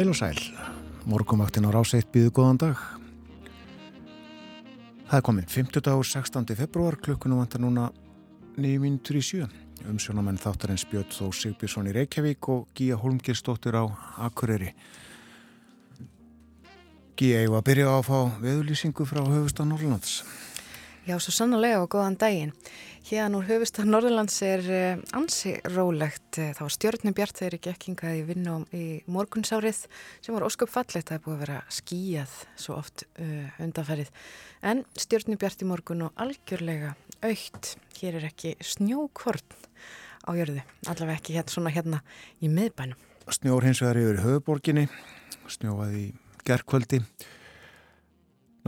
Heil og sæl, morgumaktin á ráseitt býðu góðan dag. Það er komin 50 dagur 16. februar, klukkunum vantar núna 9 minútur í sjö. Umsjónamenn þáttarins Björn Þó Sigbjörnsson í Reykjavík og Gíja Holmgirsdóttir á Akureyri. Gíja, ég var að byrja á að fá veðulýsingu frá höfustan Norrlands. Já, svo sannlega og góðan daginn. Hérna úr höfustan Norrlands er uh, ansi rólegt. Það var stjórnum bjart þegar ég gekk hingað í vinnum í morgunsárið sem var ósköp fallegt. Það er búið að vera skíjað svo oft uh, undanferðið. En stjórnum bjart í morgun og algjörlega aukt. Hér er ekki snjókorn á jörðu. Allavega ekki hérna svona hérna í miðbænum. Snjór hins vegar yfir höfuborginni. Snjóað í gerðkvöldi.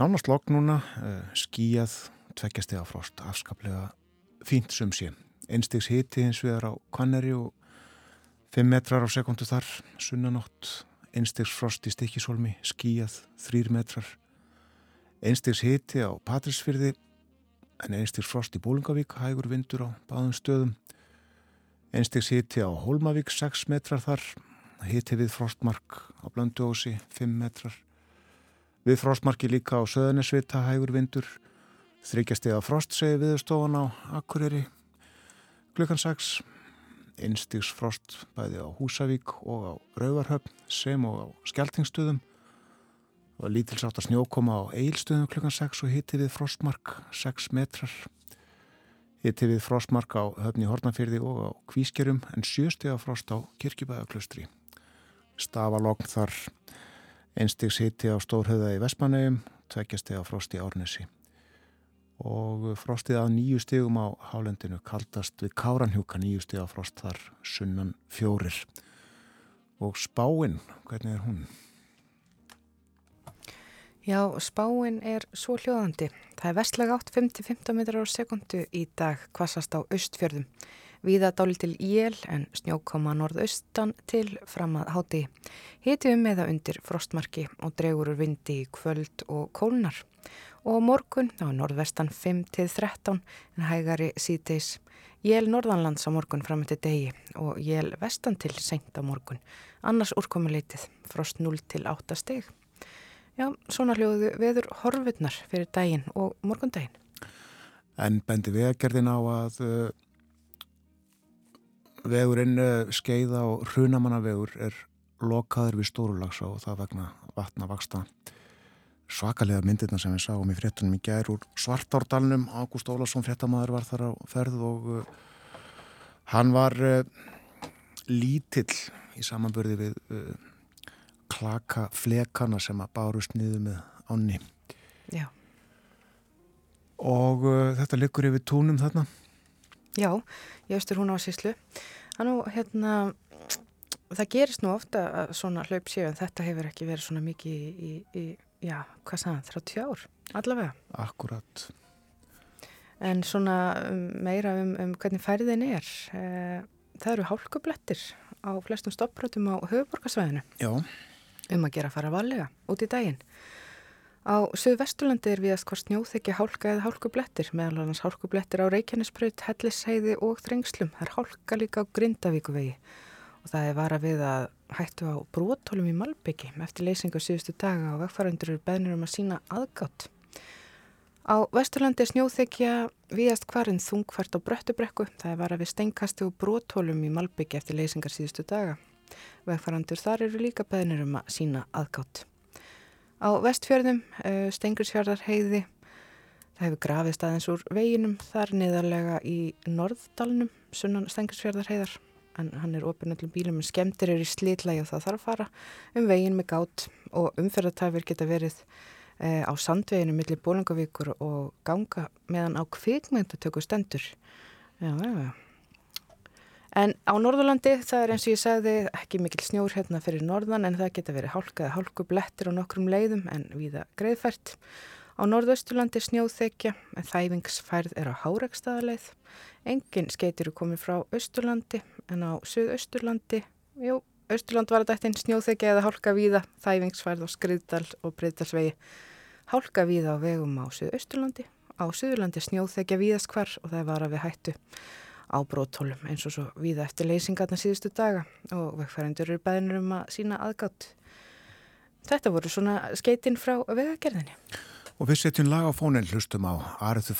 Nánast logg núna, uh, skíjað tveggjast eða frost afskaplega fínt sem sé. Einstegs hiti eins við er á kanneri og 5 metrar á sekundu þar, sunnanótt, einstegs frost í stikkisólmi, skíjað 3 metrar. Einstegs hiti á Patrísfyrði en einstegs frost í Bólungavík, hægur vindur á báðum stöðum. Einstegs hiti á Hólmavík 6 metrar þar, hiti við frostmark á Blönduósi 5 metrar. Við frostmarki líka á Söðanesvita, hægur vindur Þryggjastega frost segi viðstofan á Akureyri. Klukkan 6 einstigs frost bæði á Húsavík og á Rauvarhöfn sem og á Skeltingstöðum og lítilsátt að snjókoma á Eilstöðum klukkan 6 og hitti við frostmark 6 metrar. Hitti við frostmark á höfni Hortnafyrði og á Kvískerum en sjöstega frost á Kirkjubæðaklustri stafalogn þar. Einstigs hitti á Stórhauða í Vestmannegjum tveggjastega frost í Árnesi og frostið að nýju stegum á hálendinu kaldast við Káranhjúka nýju steg á frost þar sunnan fjórir og spáinn, hvernig er hún? Já, spáinn er svo hljóðandi. Það er vestlega átt 5-15 metrar á sekundu í dag kvassast á austfjörðum. Víða dáli til jél en snjókoma norðaustan til fram að háti. Hiti um eða undir frostmarki og dregur úr vindi í kvöld og kólnar og morgun á norðvestan 5-13 en hægari síðdeis. Jél norðanlands á morgun fram til degi og jél vestan til senkt á morgun. Annars úrkomuleitið frost 0-8 steg. Já, svona hljóðu veður horfurnar fyrir daginn og morgundaginn. En bendi vegagerðin á að uh, vegurinn uh, skeiða og hrunamannavegur er lokaður við stórulags og það vegna vatna vaksta svakalega myndirna sem við sáum í fréttunum í gær úr Svartárdalnum. Ágúst Ólarsson fréttamaður var þar á ferð og uh, hann var uh, lítill í samanbörði við uh, klaka flekana sem að bárust niður með ánni. Já. Og þetta liggur yfir túnum þarna. Já, ég austur hún á síslu Þannig hérna það gerist nú ofta að svona hlaup séu en þetta hefur ekki verið svona mikið í, í, í já, hvað sagðan, 30 ár allavega. Akkurat. En svona um, meira um, um hvernig færðin er, e, það eru hálkublettir á flestum stoppbrötum á höfuborgarsvæðinu. Já. Um að gera að fara valega út í daginn. Á Suðvesturlandi er við að hvort snjóþekja hálka eða hálkublettir, meðal annars hálkublettir á Reykjanesbröð, Hellisheiði og Þrengslum. Það er hálka líka á Grindavíkuvegi og það er vara við að hættu á brótólum í Malbyggi eftir leysingu síðustu daga og vegfærandur eru beðnir um að sína aðgátt. Á Vesturlandi snjóþekja viðast hvarinn þungfært á Bröttubrekku. Það er vara við steinkasti og brótólum í Malbyggi eftir leysingar síðustu daga. Vegfærandur þar eru líka beðnir um að sína aðgátt. Á Vestfjörðum, eh, Stengrisfjörðar heiði, það hefur grafist aðeins úr veginum þar niðarlega í Norðdalnum, sunnan Stengrisfjörðar heiðar en hann er ofin öllum bílum en skemmtir eru í slítlægi og það þarf að fara um veginn með gátt og umferðartæfir geta verið e, á sandveginu millir Bólangavíkur og ganga meðan á kvikmyndatöku stendur. Já, já, já. En á Norðurlandi það er eins og ég sagði ekki mikil snjór hérna fyrir norðan en það geta verið hálkaði hálkublettir á nokkrum leiðum en viða greiðfært. Á norðausturlandi snjóþekja en þæfingsfærð er á háregstaðaleið. Engin skeitir eru komið frá austurlandi en á suðausturlandi, jú, austurland var þetta einn snjóþekja eða hálka víða, þæfingsfærð á skriðdal og breyðdalsvegi. Hálka víða á vegum á suðausturlandi, á suðurlandi snjóþekja víðast hvar og það var að við hættu á brótólum eins og svo víða eftir leysingarna síðustu daga og vegfærandur eru bæðinur um að sína aðgátt. Þetta voru svona skeitinn frá vegagerðinni. Og við setjum lag á fónin hlustum á Arður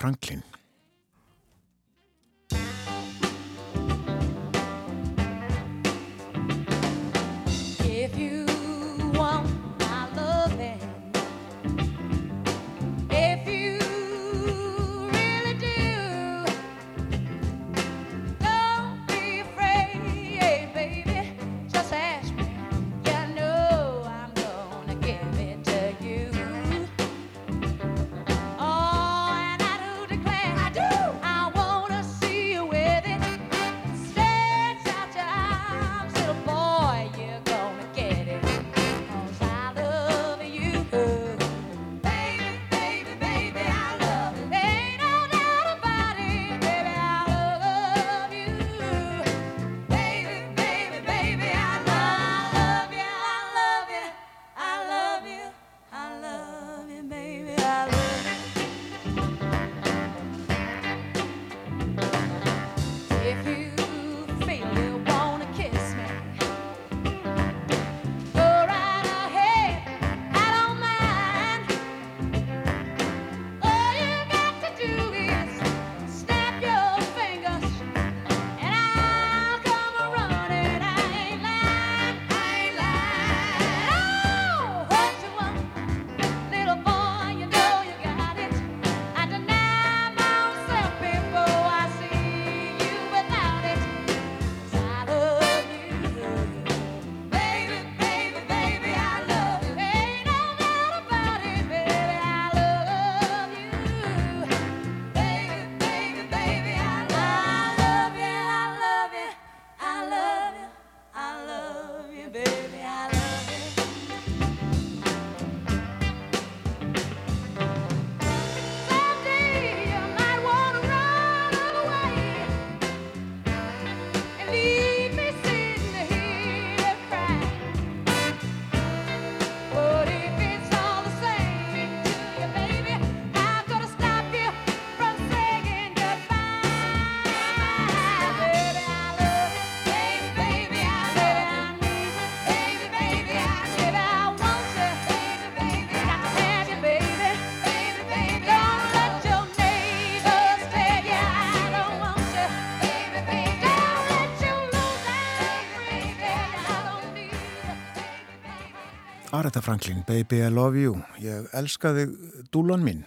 Franklin. Aretha Franklin, Baby I Love You ég elskaði dúlan mín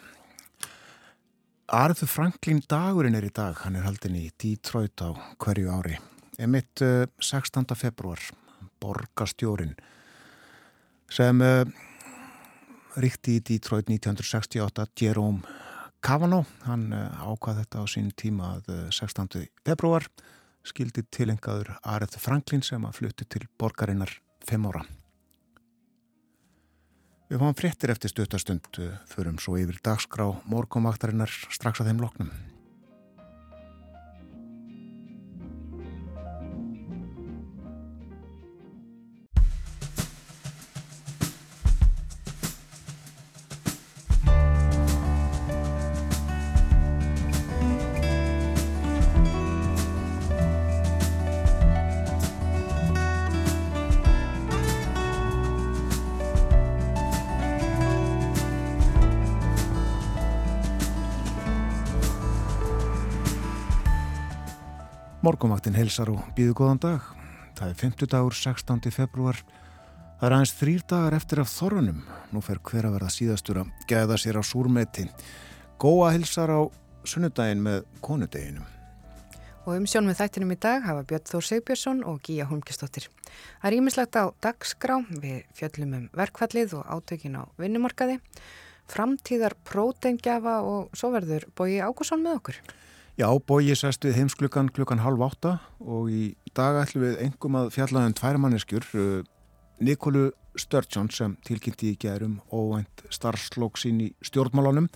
Aretha Franklin dagurinn er í dag hann er haldin í Detroit á hverju ári emitt 16. Eh, februar borgastjórin sem uh, ríkti í Detroit 1968 Jerome Kavanaugh hann eh, ákvað þetta á sín tíma að uh, 16. februar skildi tilengaður Aretha Franklin sem að flutti til borgarinnar 5 ára Við fáum fréttir eftir stutastund, förum svo yfir dagskrá morgumvaktarinnar strax að þeim loknum. Morgumvaktin helsar og býðu góðan dag. Það er 50 dagur, 16. februar. Það er aðeins þrýr dagar eftir af þorrunum. Nú fer hver að verða síðastur að gæða sér á súrmeti. Góa helsar á sunnudagin með konudeginum. Og um sjón með þættinum í dag hafa Björn Þór Segbjörnsson og Gíja Holmkistóttir. Það er ímislegt á dagskrá við fjöllum um verkfallið og átökin á vinnumarkaði, framtíðar próteingjafa og svo verður Bói Ágússon með okkur. Já, bóið sest við heimsklukkan klukkan halv átta og í dag ætlum við engum að fjallaðum tvær manneskjur uh, Nikolu Sturgeon sem tilkynnti í gerum óvænt starfslokk sín í stjórnmálunum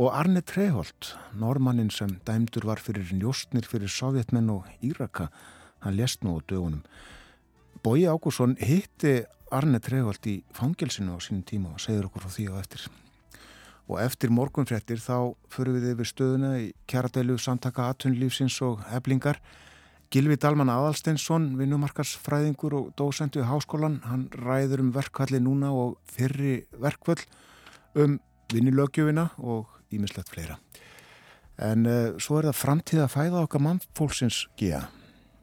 og Arne Treholt, normannin sem dæmdur var fyrir njóstnir fyrir sovjetmenn og Íraka, hann lest nú á dögunum. Bói Ágússon hitti Arne Treholt í fangilsinu á sínum tíma og segður okkur frá því á eftir og eftir morgunfrettir þá fyrir við yfir stöðuna í kjaradeilu samtaka atunlífsins og heflingar Gilvi Dalman Aðalsteinsson, vinnumarkarsfræðingur og dósendu í háskólan, hann ræður um verkvalli núna og fyrri verkvall um vinnilögjöfina og ímislegt fleira. En uh, svo er það framtíð að fæða okkar mannfólksins gíja.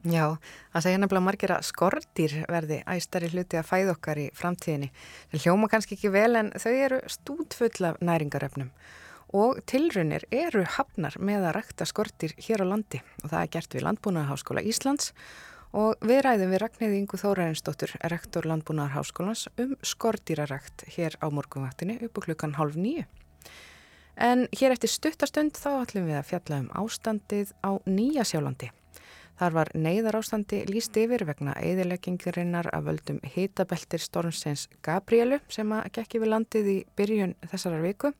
Já, það segja nefnilega margir að skortir verði æstari hluti að fæða okkar í framtíðinni. Það hljóma kannski ekki vel en þau eru stútfull af næringaröfnum og tilrunir eru hafnar með að rækta skortir hér á landi og það er gert við Landbúnaðarháskóla Íslands og við ræðum við Ragnæði Ingu Þórarinsdóttur, rektor Landbúnaðarháskólans um skortýrarækt hér á morgunvaktinu upp á klukkan halv nýju. En hér eftir stuttastönd þá ætlum við að fjalla um ástandið á Nýja sjálandi. Þar var neyðar ástandi líst yfir vegna eðileggingarinnar af völdum hitabeltir stormsins Gabrielu sem að gekk yfir landið í byrjun þessarar viku.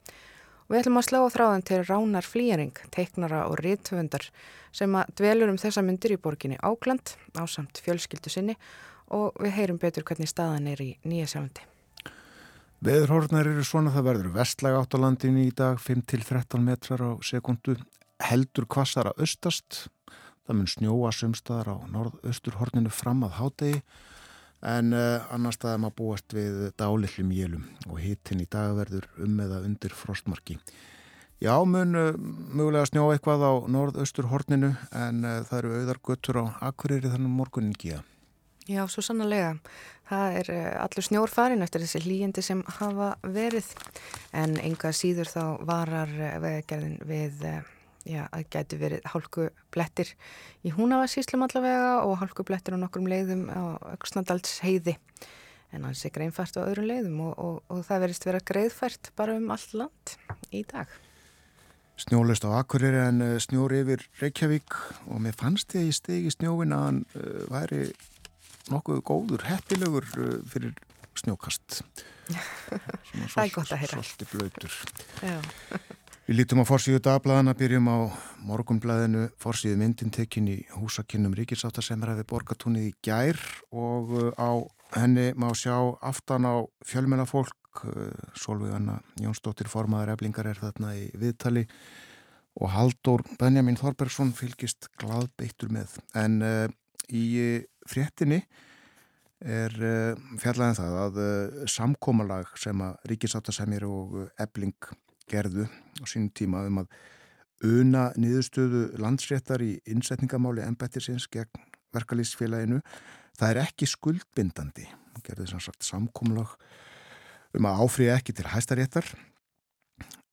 Við ætlum að slá á þráðan til Ránar Flýjering, teiknara og rítvöndar sem að dvelur um þessa myndir í borginni Ákland á samt fjölskyldu sinni og við heyrum betur hvernig staðan er í nýja sjálfandi. Veðurhórnar eru svona það verður vestlæg átt á landinu í dag 5-13 metrar á sekundu heldur kvassara austast það mun snjóa sumstaðar á norðausturhorninu fram að hádegi en uh, annar staðum að búast við dálillum jélum og hittin í dag verður um eða undir frostmarki. Já, mun uh, mögulega snjó eitthvað á norðaustur horninu en uh, það eru auðar göttur á akkurýri þannig morgunin gíða. Já, svo sannlega. Það er allur snjór farin eftir þessi hlýjandi sem hafa verið en enga síður þá varar veðgerðin við já, að gætu verið hálku blettir í húnavarsíslum allavega og hálku blettir á nokkrum leiðum á Öksnadalds heiði en hans er greinfært á öðrum leiðum og, og, og það verist vera greiðfært bara um allt land í dag. Snjólist á Akureyri en uh, snjóri yfir Reykjavík og mér fannst ég í stegi snjóin að hann uh, væri nokkuð góður, heppilegur uh, fyrir snjókast. það er gott að heyra. Svolítið blöytur. Já. Við lítum á forsíðu dagbladana, byrjum á morgumbladinu, forsíðu myndintekkin í húsakinnum ríkisáttarsemra við borgatúnið í gær og uh, á henni má sjá aftan á fjölmennafólk, uh, Solveigana Jónsdóttir formaður eblingar er þarna í viðtali og Haldur Benjamin Þorbergsson fylgist gladbeittur með. En uh, í fréttinni er uh, fjallæðin það að uh, samkómalag sem að ríkisáttarsemir og ebling gerðu á sínum tíma um að una niðurstöðu landsréttar í innsetningamáli ennbættisins gegn verkalýsfélaginu. Það er ekki skuldbindandi. Gerði sem sagt samkómlag um að áfriða ekki til hæstaréttar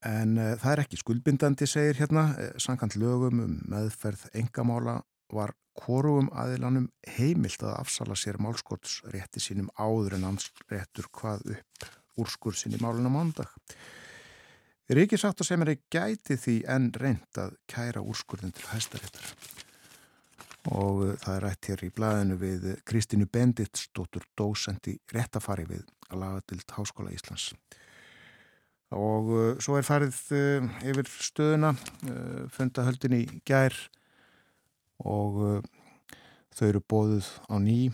en uh, það er ekki skuldbindandi, segir hérna. Eh, Sankant lögum um meðferð engamála var korugum aðilanum heimilt að afsala sér málskotsrétti sínum áður en ansréttur hvað upp úrskursin í málunum ándag. Ríkisáttasemari gæti því enn reynd að kæra úrskurðin til hæstaréttar. Og uh, það er rætt hér í blæðinu við Kristínu Benditsdóttur dósend í réttafari við að laga til Háskóla Íslands. Og uh, svo er farið uh, yfir stöðuna fundahöldin í gær og þau eru bóðuð á ný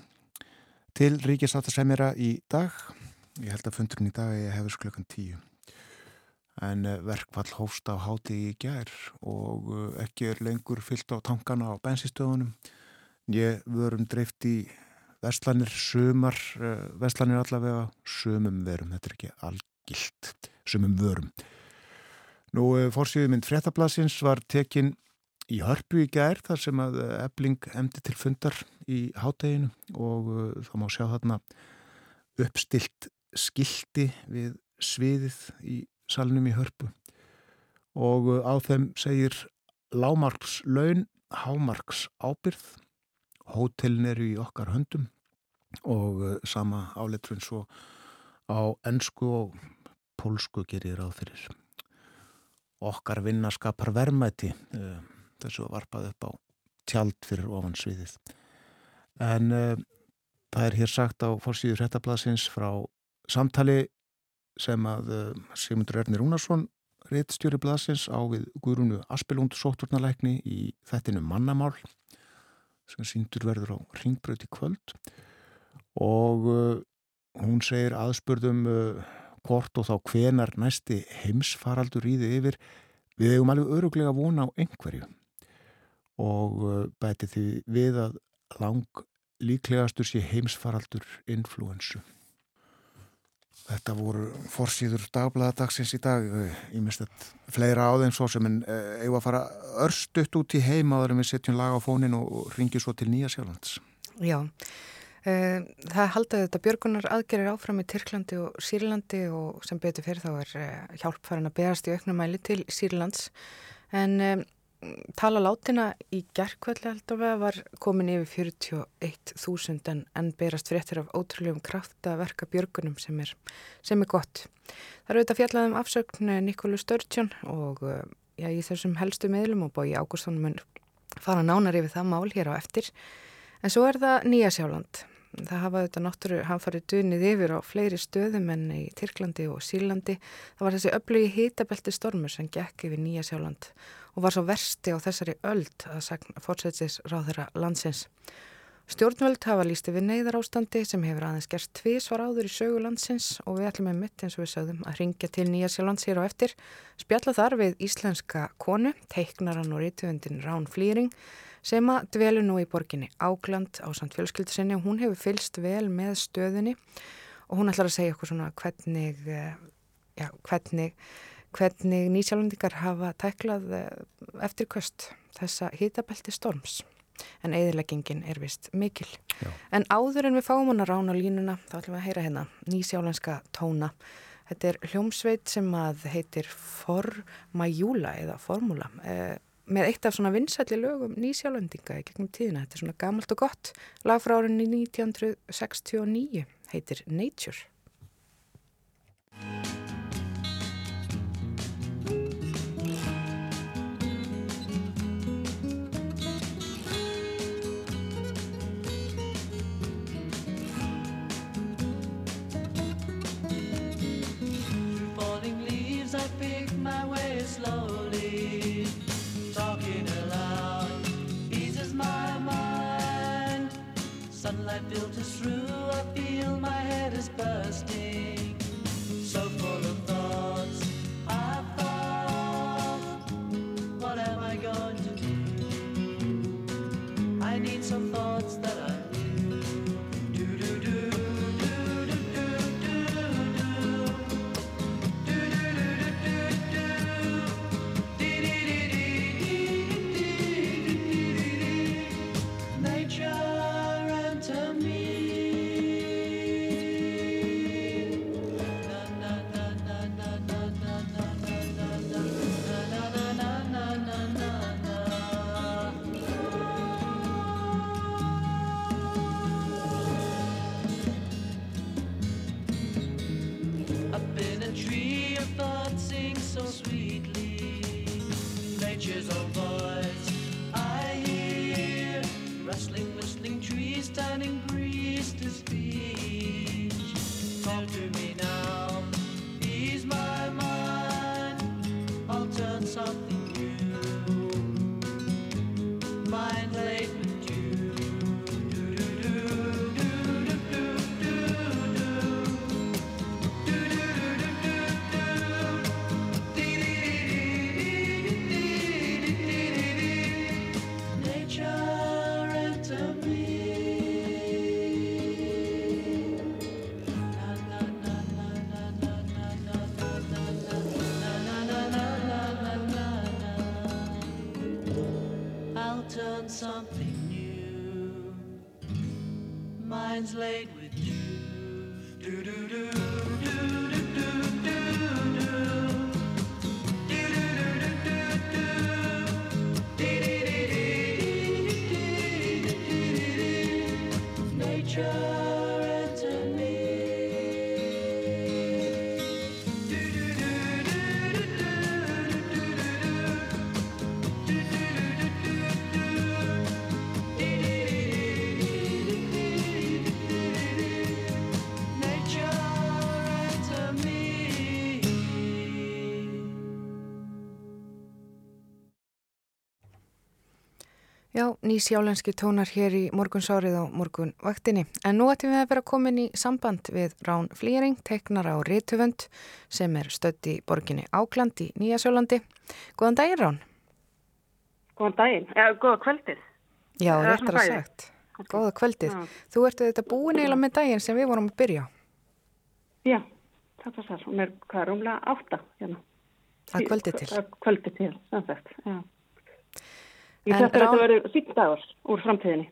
til Ríkisáttasemara í dag. Ég held að fundurinn í dag hefur sklökan tíu en eh, verkvall hófst á háti í gær og eh, ekki er lengur fyllt á tankana á bensinstöðunum. Ég vörum dreift í vestlanir, sumar eh, vestlanir allavega, sumum verum, þetta er ekki algilt, sumum vörum. Nú, fórsýðu mynd fréttablasins var tekin í hörpu í gær þar sem að ebling emdi til fundar í hátteginu og þá má sjá þarna uppstilt skildi við sviðið í salnum í hörpu og uh, á þeim segir lámarks laun, hámarks ábyrð, hótelin eru í okkar höndum og uh, sama áleitrun svo á ennsku og pólsku gerir ráð fyrir. Okkar vinnaskapar vermaði uh, þessu varpað upp á tjald fyrir ofan sviðið. En það er hér sagt á fórsýður hrettablasins frá samtali sem að uh, Sigmundur Ernir Rúnarsson réttstjóri blasins á við Guðrúnu Aspelund sótturnaleikni í þettinu mannamál sem síndur verður á ringbröð í kvöld. Og uh, hún segir aðspurðum uh, hvort og þá hvenar næsti heimsfaraldur í þið yfir. Við hefum alveg öruglega vona á einhverju. Og bæti því við að lang líklegastur sé heimsfaraldur influensu. Þetta voru forsýður dagbladadagsins í dag, ég minnst þetta fleira á þeim svo sem en eigum að fara örstutt út í heima áður en við setjum lag á fónin og ringjum svo til Nýja Sjálflands. Já, Eh, það haldaði þetta björgunar aðgerir áfram í Tyrklandi og Sýrlandi og sem betur fyrir þá er eh, hjálp farin að beðast í auknumæli til Sýrlands en um, tala látina í gerðkvöldi held að var komin yfir 41.000 en, en berast fréttir af ótrúlegum kraftverka björgunum sem er, sem er gott. Það eru auðvitað fjallaðum afsökn Nikólu Störtjón og já, í þessum helstu miðlum og bói Ágústónum fara nánar yfir það mál hér á eftir en svo er það Nýja Sjáland það hafa þetta náttúru, hann farið dunið yfir á fleiri stöðum enn í Tyrklandi og Sílandi. Það var þessi öflugi hitabelti stormur sem gekk yfir Nýja Sjáland og var svo versti á þessari öld að fórsætsis ráð þeirra landsins. Stjórnvöld hafa líst yfir neyðar ástandi sem hefur aðeins gerst tvísvar áður í sögu landsins og við ætlum með mitt eins og við sögðum að ringja til Nýja Sjálands hér á eftir. Spjalla þar við íslenska konu, teiknaran og rítuðundin Rán Flýring sem að dvelu nú í borginni Ágland á samt fjölskyldusinni og hún hefur fylst vel með stöðunni og hún ætlar að segja okkur svona hvernig, eh, já, hvernig, hvernig nýsjálfundingar hafa tæklað eh, eftir köst þessa hitabelti storms. En eðileggingin er vist mikil. Já. En áður en við fáum hann að rána línuna, þá ætlum við að heyra hérna nýsjálenska tóna. Þetta er hljómsveit sem að heitir Formajúla eða Formúla. Með eitt af svona vinsætli lögum nýsjálfendinga í gegnum tíðina. Þetta er svona gamalt og gott. Lag frá árinni 1969 heitir Nature. I feel my head is bursting. So full of thoughts, I what am I going to do? I need some thoughts that I Já, nýsjálenski tónar hér í morgunsárið og morgunvaktinni. En nú ættum við að vera komin í samband við Rán Flýring, teknar á Rituvönd sem er stödd í borginni Ákland í Nýjasjólandi. Góðan daginn Rán. Góðan daginn, eða góða kvöldið. Já, réttar að sagt. Góða kvöldið. Já. Þú ert þetta búin eiginlega með daginn sem við vorum að byrja. Já, það passar. Hún er hvað rúmlega átta hérna. Það kvöldið til. Það kvöldið til, samsagt, já. Ég þetta rán... verður sítt dagur úr framtíðinni.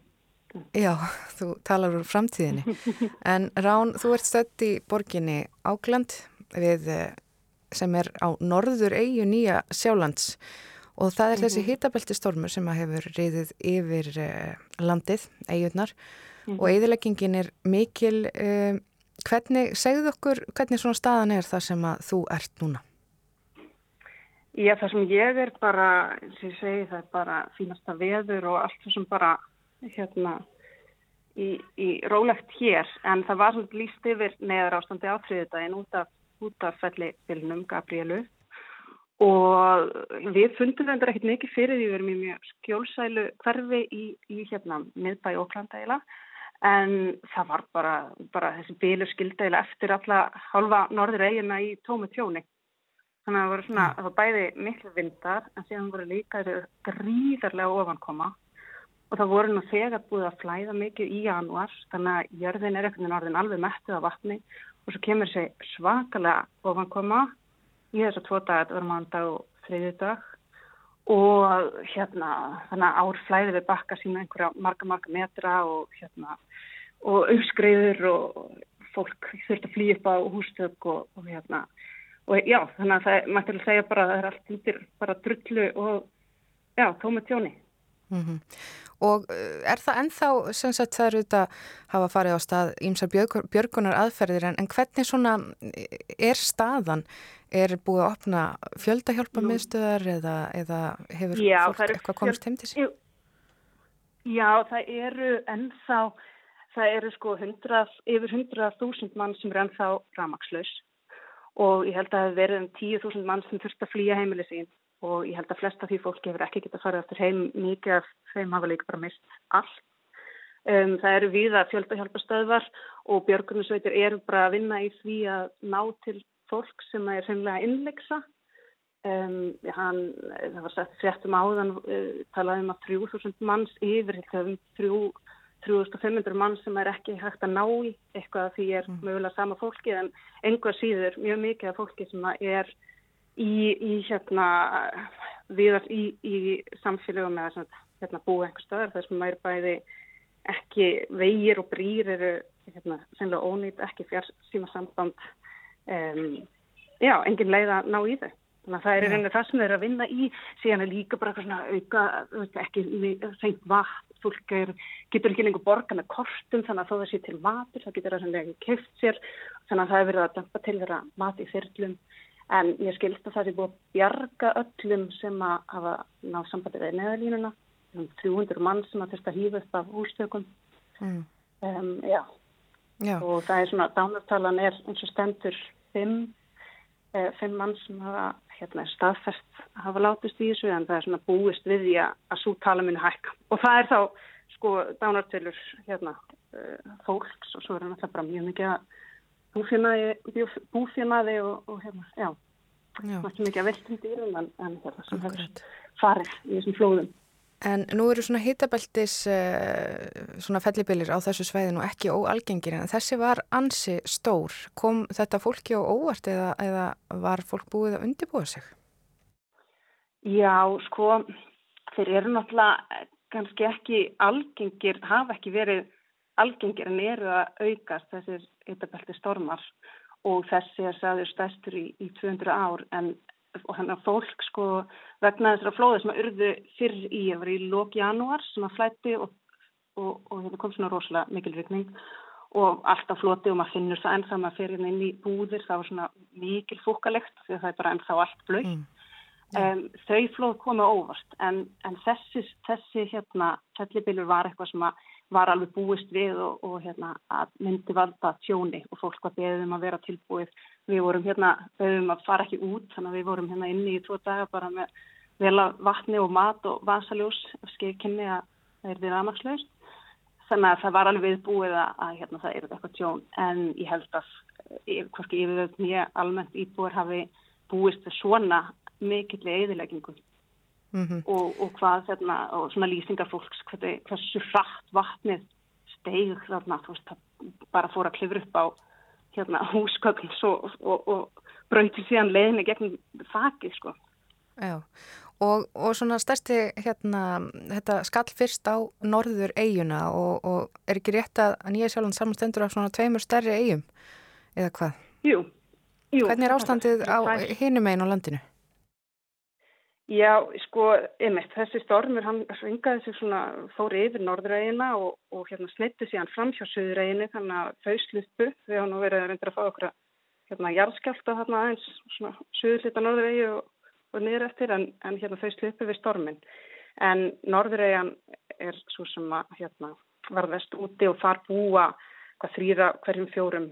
Já, þú talar úr framtíðinni. En Rán, þú ert stött í borginni Ágland við, eh, sem er á norður eigu nýja sjálands og það er mm -hmm. þessi hitabelti stormur sem að hefur reyðið yfir uh, landið, eigurnar mm -hmm. og eigðileggingin er mikil uh, hvernig, segðu okkur hvernig svona staðan er það sem að þú ert núna? Já, það sem ég er bara, sem ég segi, það er bara fínasta veður og allt sem bara hérna í, í rólegt hér. En það var svona líst yfir neðar ástandi á þriðdægin út af, af fellibillnum Gabrielu og við fundum þetta ekkert mikið fyrir því við erum í mjög skjólsælu hverfi í, í hérna miðbæi Óklandæla en það var bara, bara þessi bílu skildæla eftir alla halva norður eigina í tómi tjóni þannig að það voru svona, það var bæði miklu vindar en síðan voru líka gríðarlega ofankoma. Og það voru nú þegar búið að flæða mikið í januar þannig að jörðin er ekkert en orðin alveg mettið af vatni. Og svo kemur þessi svakalega ofankoma í þess að tvo dag, þetta var mándag og þriði dag og hérna þannig að ár flæði við bakka sína einhverja marga marga metra og hérna og uppskriður og fólk þurft að flýja upp á hústök og, og hérna og já þannig að það mætti að segja bara að það er allt undir bara drullu og já tómið tjóni mm -hmm. Og uh, er það ennþá, sem sagt það eru þetta hafa farið á stað ímsa björgunar aðferðir en, en hvernig svona er staðan? Er búið að opna fjöldahjálpa miðstöðar eða, eða hefur já, fólk eitthvað komist heim til sig? Já, það eru ennþá, það eru sko 100, yfir 100.000 mann sem er ennþá ramagslaus og ég held að það hefur verið um 10.000 mann sem þurft að flýja heimilið sín og ég held að flesta því fólki hefur ekki getað farið aftur heim mikið af þeim hafa líka bara mist allt. Um, það eru viða fjöldahjálpastöðvar og björgunarsveitir eru bara að vinna í því að ná til fólk sem er semlega innleiksa. Um, hann, það var sett fréttum áðan, uh, talaði um að 3000 manns yfir, um 3500 manns sem er ekki hægt að ná í eitthvað því er mm. mögulega sama fólki en einhver síður mjög mikið af fólki sem er í, í hérna viðast í, í samfélögum eða hérna, búið einhver stöðar þar sem maður bæði ekki vegir og brýr eru hérna, sennilega ónýtt, ekki fjár síma samband um, já, engin leið að ná í þau þannig að það er einhverja það sem þeir að vinna í síðan er líka bara eitthvað svona auka ekki seint vatn fólk er, getur ekki lengur borga með kortum þannig að þó það sé til matur það getur sem ekki keft sér þannig að það er verið að dömpa til þeirra mat í fyrlum En ég skilst að það er búið að bjarga öllum sem að hafa náð sambandi við neðalínuna. Um 300 mann sem að þurft að hýfa upp af hústökum. Mm. Um, já. já, og það er svona, dánartalan er eins og stendur 5 eh, fimm mann sem hafa hérna, staðfest að hafa látist í þessu en það er svona búist við því að svo tala muni hækka. Og það er þá sko dánartölur hérna, uh, fólks og svo er það bara mjög mikið að búfénaði og, og hérna, já, ekki mikið að veltum dýrum en, en hérna sem hefur farið í þessum flóðum. En nú eru svona hitabeltis uh, svona fellibilir á þessu sveiðinu ekki óalgengir en þessi var ansi stór. Kom þetta fólki á óvart eða, eða var fólk búið að undibúa sig? Já, sko, þeir eru náttúrulega kannski ekki algengir, hafa ekki verið algengir en eru að aukast þessir yttabelti stormar og þessi er sæður stæstur í, í 200 ár en þannig að fólk sko vegna þessara flóði sem að urðu fyrr í að vera í lók janúar sem að flætti og, og, og þetta kom svona rosalega mikil rykning og alltaf floti og maður finnur það ennþá maður fyrir inn í búðir það var svona mikil fúkalegt því að það er bara ennþá allt blöitt mm. um, þau flóð koma óvart en, en þessi, þessi hérna fellibilur var eitthvað sem að var alveg búist við og, og hérna, myndi valda tjóni og fólk var beðum að vera tilbúið. Við vorum hérna, beðum að fara ekki út, þannig að við vorum hérna inni í tvo daga bara með vel að vatni og mat og vasaljós skeikinni að það er því rafmakslaust. Þannig að það var alveg viðbúið að, að hérna, það eru eitthvað tjón en ég held að hvorki yfirvöld mjög almennt íbúið hafi búist svona mikill eðileggingum. Mm -hmm. og, og hvað hérna, og svona lýsingar fólks hvað, hversu hratt vatnið steig þarna, þú veist, bara fór að klifra upp á hérna húsgögn og, og, og brauti síðan leiðinni gegn þakið, sko. Já, og, og svona stærsti hérna, þetta skall fyrst á norður eiguna og er ekki rétt að nýja sjálfan samanstendur af svona tveimur stærri eigum, eða hvað? Jú, jú. Hvernig er ástandið á hinum einu á landinu? Já, sko, einmitt, þessi stormur, hann svingaði sig svona, fóri yfir norðrægina og, og hérna snitti síðan fram hjá söðræginu, þannig að þau sluppu, þau hafa nú verið að reynda að fá okkur að, hérna, jarðskjálta þarna aðeins, svona, söðurlita norðrægi og, og niður eftir, en, en hérna þau sluppu við stormin. En norðrægjan er svo sem að, hérna, varðast úti og þar búa hvað þrýra hverjum fjórum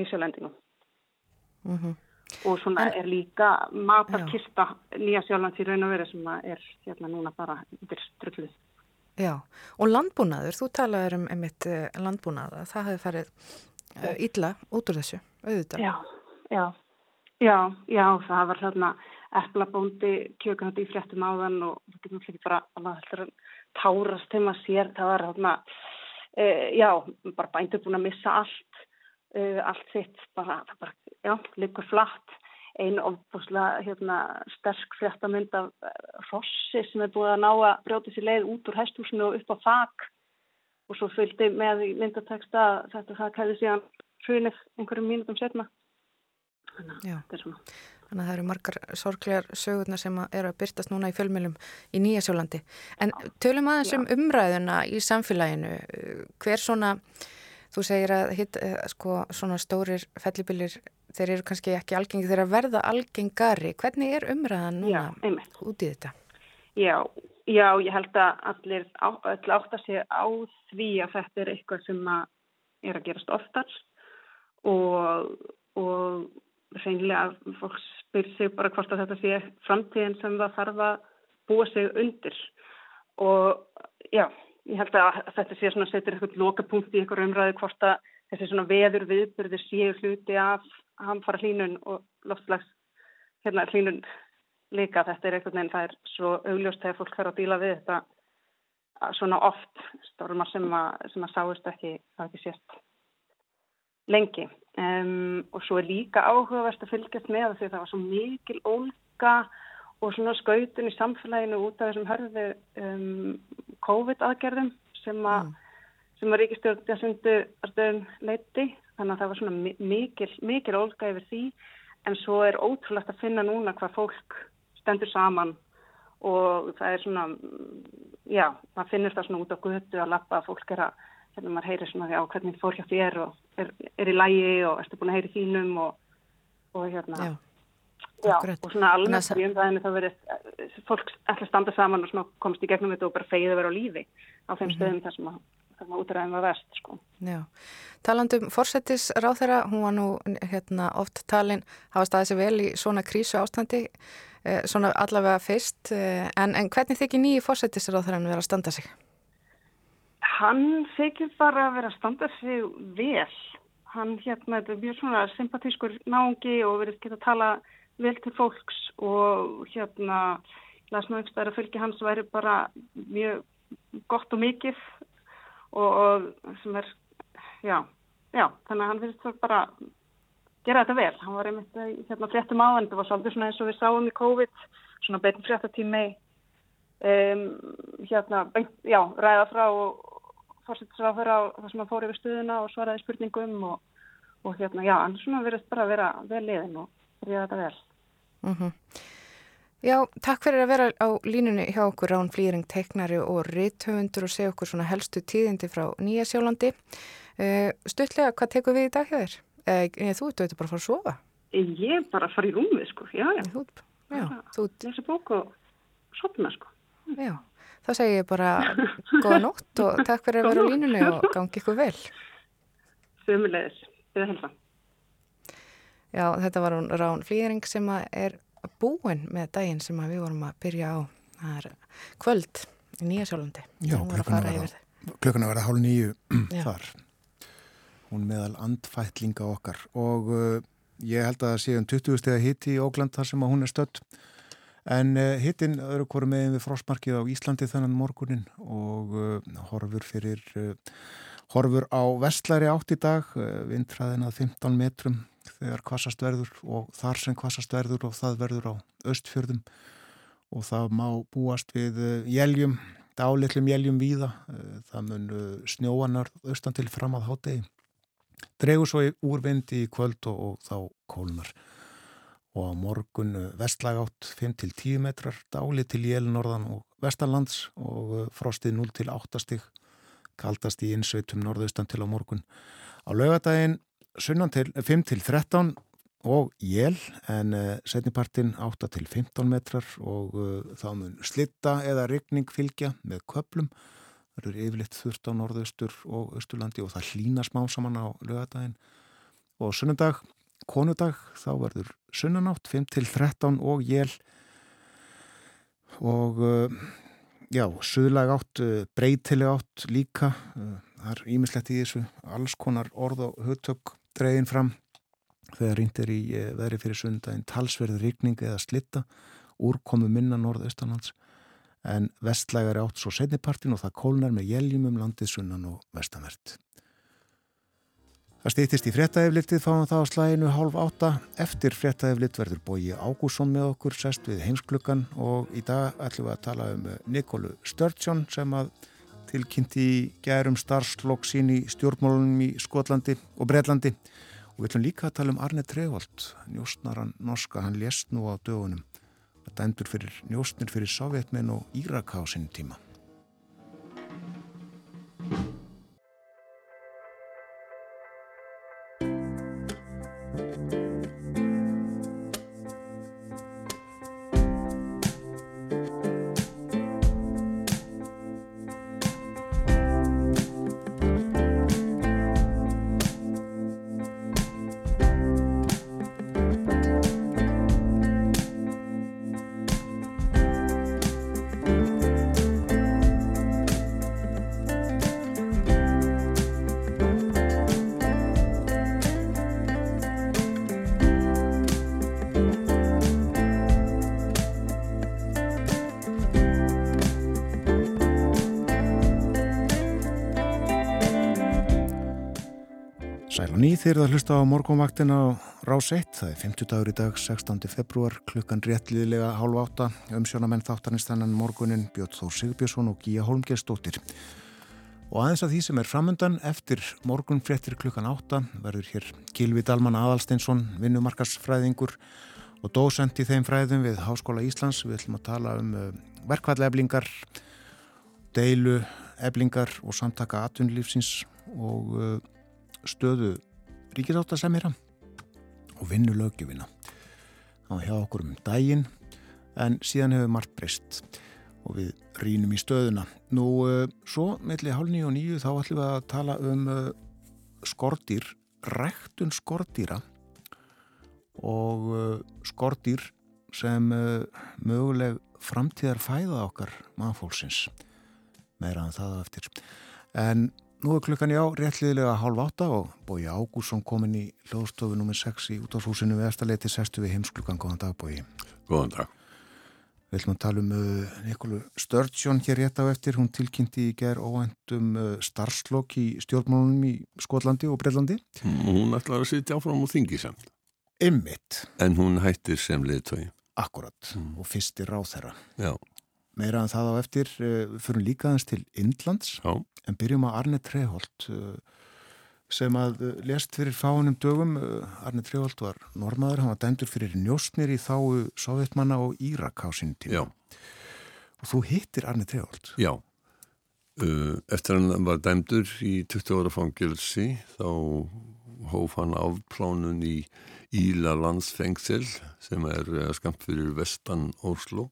nýsjálendingum. Mhm. Mm og svona er líka matarkista nýja sjálflands í raun og verið sem er hérna núna bara yfir strulluð. Já, og landbúnaður, þú talaður um einmitt eh, landbúnaða, það hefði farið uh, illa út úr þessu, auðvitað. Já, já, já, já, það var þarna eflabóndi kjökunandi í fréttum áðan og það getur náttúrulega bara alveg tárast þegar maður sér, það var þarna, uh, já, bara bændur búin að missa allt uh, allt sitt bara, bara já, líkur flatt einu ofbúslega hérna, sterk fréttamund af Rossi sem er búið að ná að brjóta sér leið út úr hestúsinu og upp á þak og svo fylgdi með í myndateksta þetta það kæði síðan hrunið einhverjum mínutum setna þannig að þetta er svona Þannig að það eru margar sorglegar sögurnar sem eru að byrtast núna í fjölmjölum í Nýjasjólandi. En tölum aðeins Já. um umræðuna í samfélaginu. Hver svona Þú segir að hitt, eh, sko, svona stórir fellibilir, þeir eru kannski ekki algengi, þeir eru að verða algengari. Hvernig er umræðan núna já, út í þetta? Já, já, ég held að allir á, átt að sé á því að þetta er eitthvað sem að er að gerast oftar og, og reynilega fólk spyr sig bara hvort að þetta sé framtíðin sem það þarf að búa sig undir og já, ég held að þetta sé svona setur eitthvað lokapunkt í eitthvað umræði hvort að þessi svona veður viðbyrðir séu hluti af hamfara hlínun og loftslags hérna hlínun líka. Þetta er eitthvað nefn það er svo augljóst þegar fólk þarf að díla við þetta svona oft stórumar sem að, sem að sáist ekki það ekki sést lengi. Um, og svo er líka áhugavert að fylgjast með því það var svo mikil ólka og svona skautun í samfélaginu út af þessum hörðu um, COVID-aðgerðum sem að, mm. að ríkistjórnja sundu leiti þannig að það var svona mikil, mikil ólga yfir því en svo er ótrúlegt að finna núna hvað fólk stendur saman og það er svona, já, maður finnir það svona út á gutu að lappa að fólk er að, hérna maður heyrir svona því á hvernig fólk hjá þér og er, er í lægi og erstu búin að heyri þínum og, og hérna, já. Já, Akkurat. og svona almennt í umræðinu þá verið eh, fólk ætla að standa saman og komast í gegnum þetta og bara fegið að vera á lífi á þeim mm -hmm. stöðum þar sem að, að útræðin var verst sko. Já, talandum fórsetis ráð þeirra, hún var nú hérna, oft talin, hafa staðið sér vel í svona krísu ástandi eh, svona allavega fyrst eh, en, en hvernig þykir nýji fórsetis ráð þeirra að vera að standa sig? Hann þykir bara að vera að standa sig vel hann hérna, þetta er mjög svona sympatískur náungi og verið geta að tala vel til fólks og hérna lasnum ekki að fylgi hans væri bara mjög gott og mikið og, og sem er já, já, þannig að hann finnst bara gera þetta vel, hann var einmitt hérna fréttum á en það var svolítið svona eins og við sáum í COVID svona betin fréttatími um, hérna, já, ræða frá og fórsettisra frá það sem að fóri yfir stuðuna og svaraði spurningum og, og hérna, já, hann svona verist bara að vera vel liðin og ríða þetta vel Mm -hmm. Já, takk fyrir að vera á línunni hjá okkur Rán Flýring, teiknari og rithöfundur og segja okkur svona helstu tíðindi frá Nýja Sjálandi. Uh, Stuttlega, hvað tekur við í dag hjá þér? Uh, þú ert bara að fara að sofa. Ég er bara að fara í rúmið, sko. Já, já. Þú, já, þú... Lesa bók og sopna, sko. Já, þá segir ég bara góða nótt og takk fyrir að vera á línunni og gangi ykkur vel. Þumulegis, við helfa. Já, þetta var hún Rán Flýring sem er búin með daginn sem við vorum að byrja á. Kvöld í Nýjasjólandi. Já, klukkan að vera hálf nýju þar. Hún meðal andfætlinga okkar og uh, ég held að það sé um 20 steg að hitti í Ógland þar sem hún er stött. En uh, hittinn öðru hverju meginn við frostmarkið á Íslandi þennan morgunin og uh, horfur fyrir uh, horfur á vestlæri átt í dag, vindræðin að 15 metrum þegar kvassast verður og þar sem kvassast verður og það verður á östfjörðum og það má búast við jæljum, dálitlum jæljum víða, það mun snjóanar austan til fram að hátegi. Dregur svo úr vindi í kvöld og, og þá kólnar og á morgun eh, vestlæg átt 5-10 metrar, dáli til Jél-Norðan og Vestarlands og eh, frostið 0-8 stig, kaldast í innsveitum norðaustan til á morgun. Á laugadaginn 5-13 og Jél en uh, setnipartin 8-15 metrar og uh, þá mun slitta eða rigning fylgja með köplum. Það eru yfirleitt þurft á norðaustur og austurlandi og það hlýna smá saman á laugadaginn og sunnundag konudag þá verður sunnanátt 5-13 og jél og uh, já, suðlag átt, breytileg átt líka. Það er ímislegt í þessu alls konar orð og hugtök dregin fram þegar rindir í veðri fyrir sundaginn talsverður rikning eða slitta úrkomu minna norðaustanlands en vestlægar átt svo setnipartin og það kólnar með jæljum um landið sunnan og vestanvert Það stýttist í fréttaeflitið fáum það á slæginu hálf átta. Eftir fréttaeflit verður bóji Ágússon með okkur sest við heimsklukkan og í dag ætlum við að tala um Nikolu Sturgeon sem að tilkynnti í gærum starfslokk sín í stjórnmálunum í Skotlandi og Breitlandi og við ætlum líka að tala um Arne Trevold, njóstnaran norska, hann lést nú á dögunum. Þetta endur fyrir njóstnir fyrir Sovjetmenn og Íraka á sinn tíma. Hlusta á morgunvaktin á Rás 1, það er 50 dagur í dag 16. februar, klukkan réttliðilega hálf átta, umsjónamenn þáttanist þannan morgunin Björn Þór Sigbjörnsson og Gíja Holmgjörnsdóttir og aðeins að því sem er framöndan eftir morgun fréttir klukkan átta verður hér Kilvi Dalman Adalsteinsson vinnumarkasfræðingur og dósend í þeim fræðum við Háskóla Íslands. Við ætlum að tala um uh, verkvalleflingar deilu eflingar og samtaka atvinnlífsins og uh, stöðu ríkisáttasemjara og vinnu lögjufina. Var hjá okkur um daginn en síðan hefur margt breyst og við rínum í stöðuna. Nú, uh, svo melli hálf nýju og nýju þá ætlum við að tala um uh, skortýr, rektun skortýra og uh, skortýr sem möguleg framtíðar fæða okkar mannfólksins meira en það eftir. En Nú er klukkan í á réttliðilega hálf átta og Bói Ágússon komin í hljóðstofu nr. 6 í útváshúsinu við Estaleti sestu við heimsklukkan. Góðan dag Bói. Góðan dag. Við ætlum að tala um uh, Nikolu Sturgeon hér rétt á eftir. Hún tilkynnti í gerð óvendum uh, starfslokk í stjórnmálunum í Skotlandi og Breitlandi. Hún ætlaði að sitja áfram og þingi samt. Ymmitt. En hún hættir sem liðtögi. Akkurat. Mm. Og fyrstir ráð þeirra. Já. Meira en það á eftir, við fyrir líka aðeins til Indlands. Já En byrjum á Arne Treholt uh, sem að uh, lest fyrir fáinum dögum. Arne Treholt var normaður, hann var dæmdur fyrir njóstnir í þáu sovjetmanna og Írak á sín tíma. Já. Og þú hittir Arne Treholt. Já. Eftir hann var dæmdur í 20 ára fangilsi þá hóf hann afplánun í Íla landsfengsel sem er skamt fyrir vestan Óslo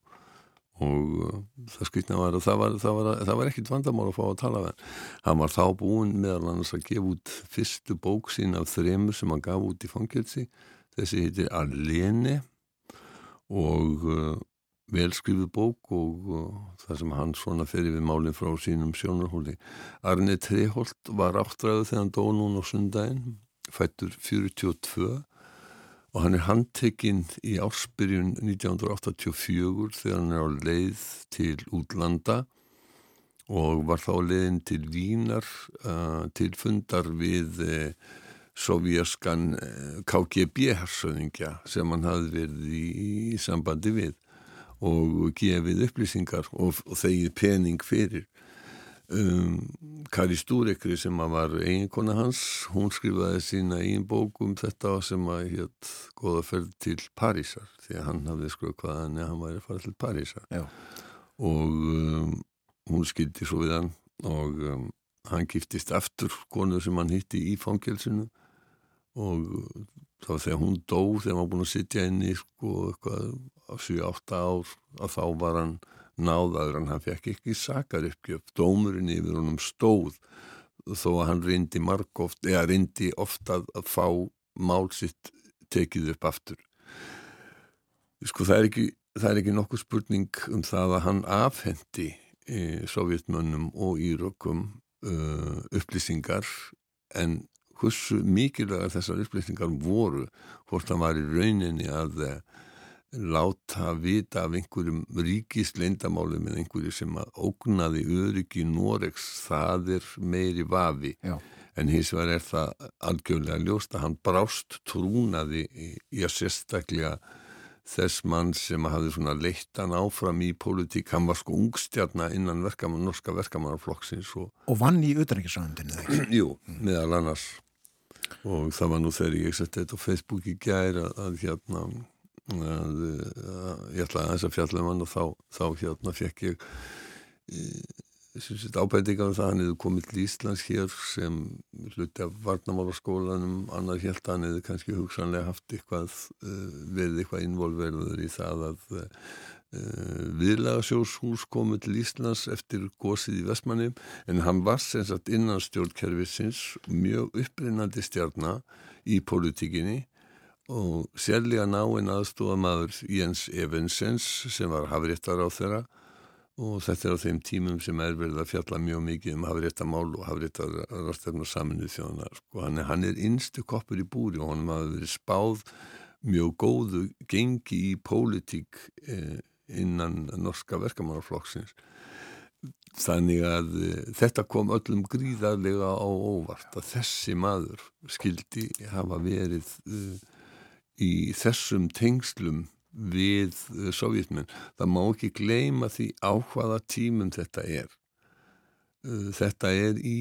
og uh, það skritna var að það var, það var, það var ekkit vandamál að fá að tala hann. Var þá búin meðal annars að gefa út fyrstu bók sín af þremur sem hann gaf út í fangilsi þessi heitir Alene og uh, velskrifu bók og uh, það sem hann svona fyrir við málinn frá sínum sjónarhóli. Arne Treholt var áttræðu þegar hann dó núna á sundaginn fættur 42 og hann er handtekinn í ársbyrjun 1984 þegar hann er á leið til útlanda og var þá leiðin til Vínar uh, til fundar við uh, sovjaskan uh, KGB-hersöðingja sem hann hafði verið í, í sambandi við og gefið upplýsingar og, og þegið pening fyrir um, Kari Stúrekri sem var eiginkona hans hún skrifaði sína eigin bók um þetta sem að hétt goða ferð til Parísar því að hann hafði skrökvað hann að hann væri að fara til Parísar Já. og um, hún skildi svo við hann og um, hann giftist aftur konu sem hann hitti í fangelsinu og þá þegar hún dó þegar hann var búin að sitja inn í sko eitthvað á 7-8 ár að þá var hann náðaður en hann fekk ekki sakar uppgjöf dómurinn yfir honum stóð þó að hann reyndi margóft eða reyndi ofta að fá mál sitt tekið upp aftur. Sko það er ekki það er ekki nokkuð spurning um það að hann afhendi e, sovjetmönnum og írökkum uh, upplýsingar en hversu mikilvægar þessar upplýsingar voru hvort hann var í rauninni að uh, láta vita af einhverjum ríkist leindamáli með einhverju sem að ógnaði öryggi Noregs, það er meiri vafi Já. en hins vegar er það algjörlega ljóst að hann brást trúnaði í, að sérstaklega þess mann sem hafði svona leittan áfram í pólitík, hann var sko ungstjarna innan verkaman, norska verkamannarflokksins og Og vann í utanriksræðundinu þegar. Jú, meðal annars og það var nú þegar ég setti þetta á Facebook í gær að, hérna ég ætlaði aðeins að fjalla um hann og þá, þá hérna fekk ég ábætingar um það. Hann hefði komið til Íslands hér sem hluti af varnamálaskólanum annar helt hann hefði kannski hugsanlega haft eitthvað verið eitthvað involverður í það að viðlagasjóshús komið til Íslands eftir gósið í Vestmannum en hann var sem sagt innan stjórnkerfisins mjög upprinnandi stjarnar í politíkinni og sérlega náinn aðstofa maður Jens Evensens sem var hafréttar á þeirra og þetta er á þeim tímum sem er verið að fjalla mjög mikið um hafréttamál og hafréttar rastefna saminuð þjóðanar sko. hann, hann er innstu koppur í búri og hann hafi verið spáð mjög góðu gengi í pólitík eh, innan norska verkamannarflokksins þannig að eh, þetta kom öllum gríðarlega á óvart að þessi maður skildi hafa verið uh, í þessum tengslum við uh, sovjetmenn. Það má ekki gleima því á hvaða tímum þetta er. Uh, þetta er í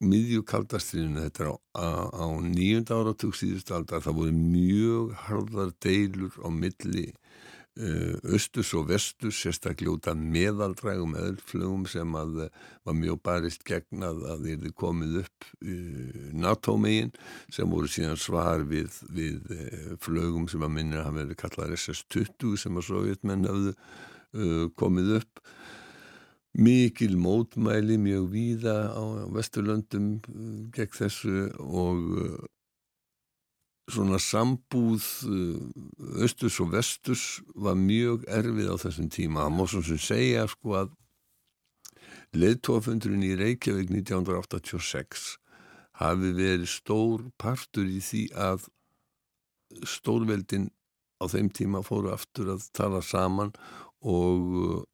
miðjukaldastriðinu, þetta er á, á, nýjunda áratug síðust aldar, það voru mjög harðar deilur á milli austus og vestus sérstaklega út af meðaldrægum eðlflögum sem að var mjög barist gegn að það erði komið upp NATO-megin sem voru síðan svar við, við flögum sem að minna að verið kallað SS-20 sem að sovjetmenn hafðu komið upp. Mikil mótmæli mjög víða á vesturlöndum gegn þessu og svona sambúð östus og vestus var mjög erfið á þessum tíma. Það má svona sem segja sko að leðtófundurinn í Reykjavík 1986 hafi verið stór partur í því að stórveldin á þeim tíma fóru aftur að tala saman og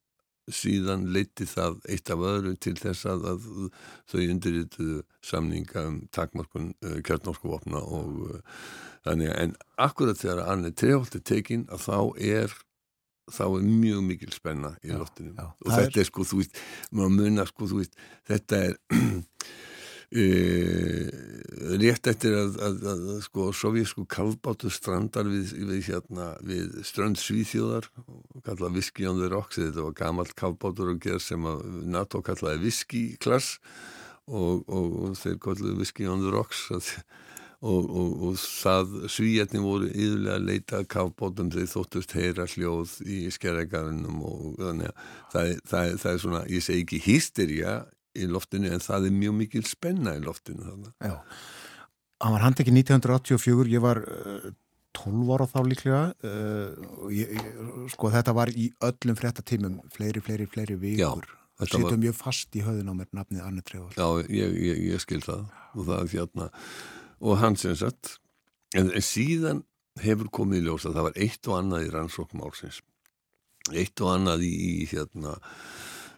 síðan leiti það eitt af öðru til þess að, að þau undirrituðu samninga um takmarkun uh, kjarnorskuvopna og uh, þannig að en akkurat þegar Anni Treholt er tekinn að þá er þá er mjög mikil spenna í já, og þetta er, er sko, þú veist maður munna sko, þú veist þetta er e, rétt eftir að, að, að, að sko sovjísku kallbátu strandar við, við, hérna, við strand Svíþjóðar kallað Whisky on the Rocks þetta var gamalt kallbátur og gerð sem NATO kallaði Whisky klass og, og, og þeir kallaði Whisky on the Rocks. Og Og, það svíjarni voru yðurlega að leita kafbótum þegar þóttust heyra hljóð í skerregarunum og þannig að það, það, það er svona, ég segi ekki hysteria í loftinu en það er mjög mikil spenna í loftinu þannig. Já, hann var handekki 1984, ég var uh, 12 ára þá líklega uh, ég, ég, sko þetta var í öllum frettatímum, fleiri, fleiri, fleiri vikur. Já. Það sýtum var... mjög fast í höðun á mér nafnið Anne Trevor. Já, ég, ég skil það og það er hérna og hann sem sagt en, síðan hefur komið í ljós að það var eitt og annað í rannsókmálsins eitt og annað í, í hérna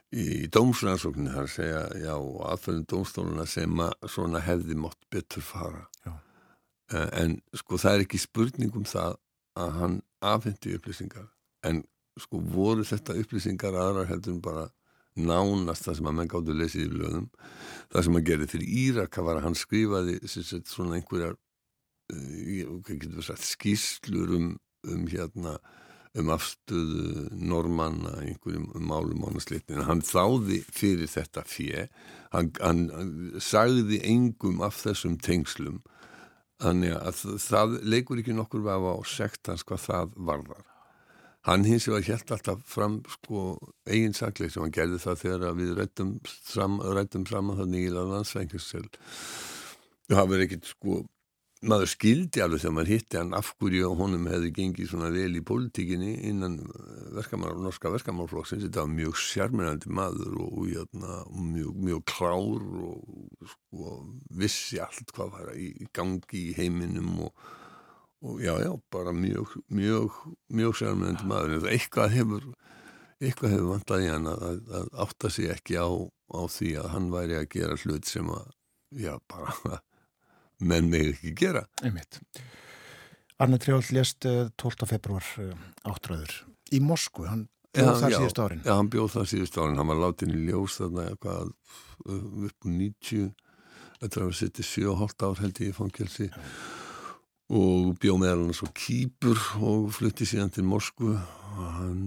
í dómsrannsókninu þar segja já, aðferðin dómstóluna sem að svona hefði mótt betur fara. Já. Eh, en sko það er ekki spurning um það að hann afhendi upplýsingar. En sko voru þetta upplýsingar aðrar heldur bara nánast það sem að menn gáttu að lesa í lögum? Það sem að gera fyrir Íraka var að hann skrifaði svona einhverjar uh, sagt, skýslur um, um hérna um afstöðu normanna einhverjum málum ánaslitin hann þáði fyrir þetta fjö hann, hann, hann sagði engum af þessum tengslum þannig að það leikur ekki nokkur vefa á sekt hans hvað það varðar. Hann hins vegar helt alltaf fram sko eigin sakleik sem hann gerði það þegar við rættum saman þannig í landsfengjusel það verður ekkit sko maður skildi alveg þegar maður hitti hann af hverju honum hefði gengið svona vel í pólitíkinni innan eh, verkamar, norska verkamárflokksins þetta var mjög sérmennandi maður og, og, hérna, og mjög, mjög klár og sko, vissi allt hvað var í gangi í heiminum og, og já já bara mjög mjög, mjög sérmennandi maður. En eitthvað hefur eitthvað hefur vantað í hann að, að, að átta sig ekki á, á því að hann væri að gera hlut sem að já bara menn með ekki gera. Einmitt. Arne Trjál lést 12. februar áttræður í Moskvu, hann bjóð það síðust árin. Já, hann bjóð það síðust árin, hann var látin í ljós þarna eitthvað upp á 90 þetta var að setja 7,5 ár held ég í fangelsi. Ja. og bjóð með hann svo kýpur og flutti síðan til Moskvu. Og hann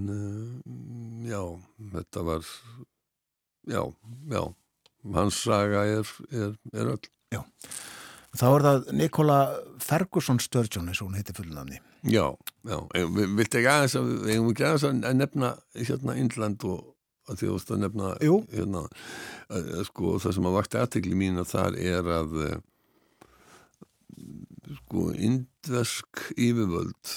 já, þetta var já, já. Hans saga er, er, er öll. Já Þá er það Nikola Ferguson Sturgeon eins og hún heitir fullnafni. Já, já, við viltum ekki aðeins að ekki aðeins að nefna hérna Índland og að því að þú nefna hérna, sko það sem að vakti aðtegli mín að þar er að eh, sko indversk yfirvöld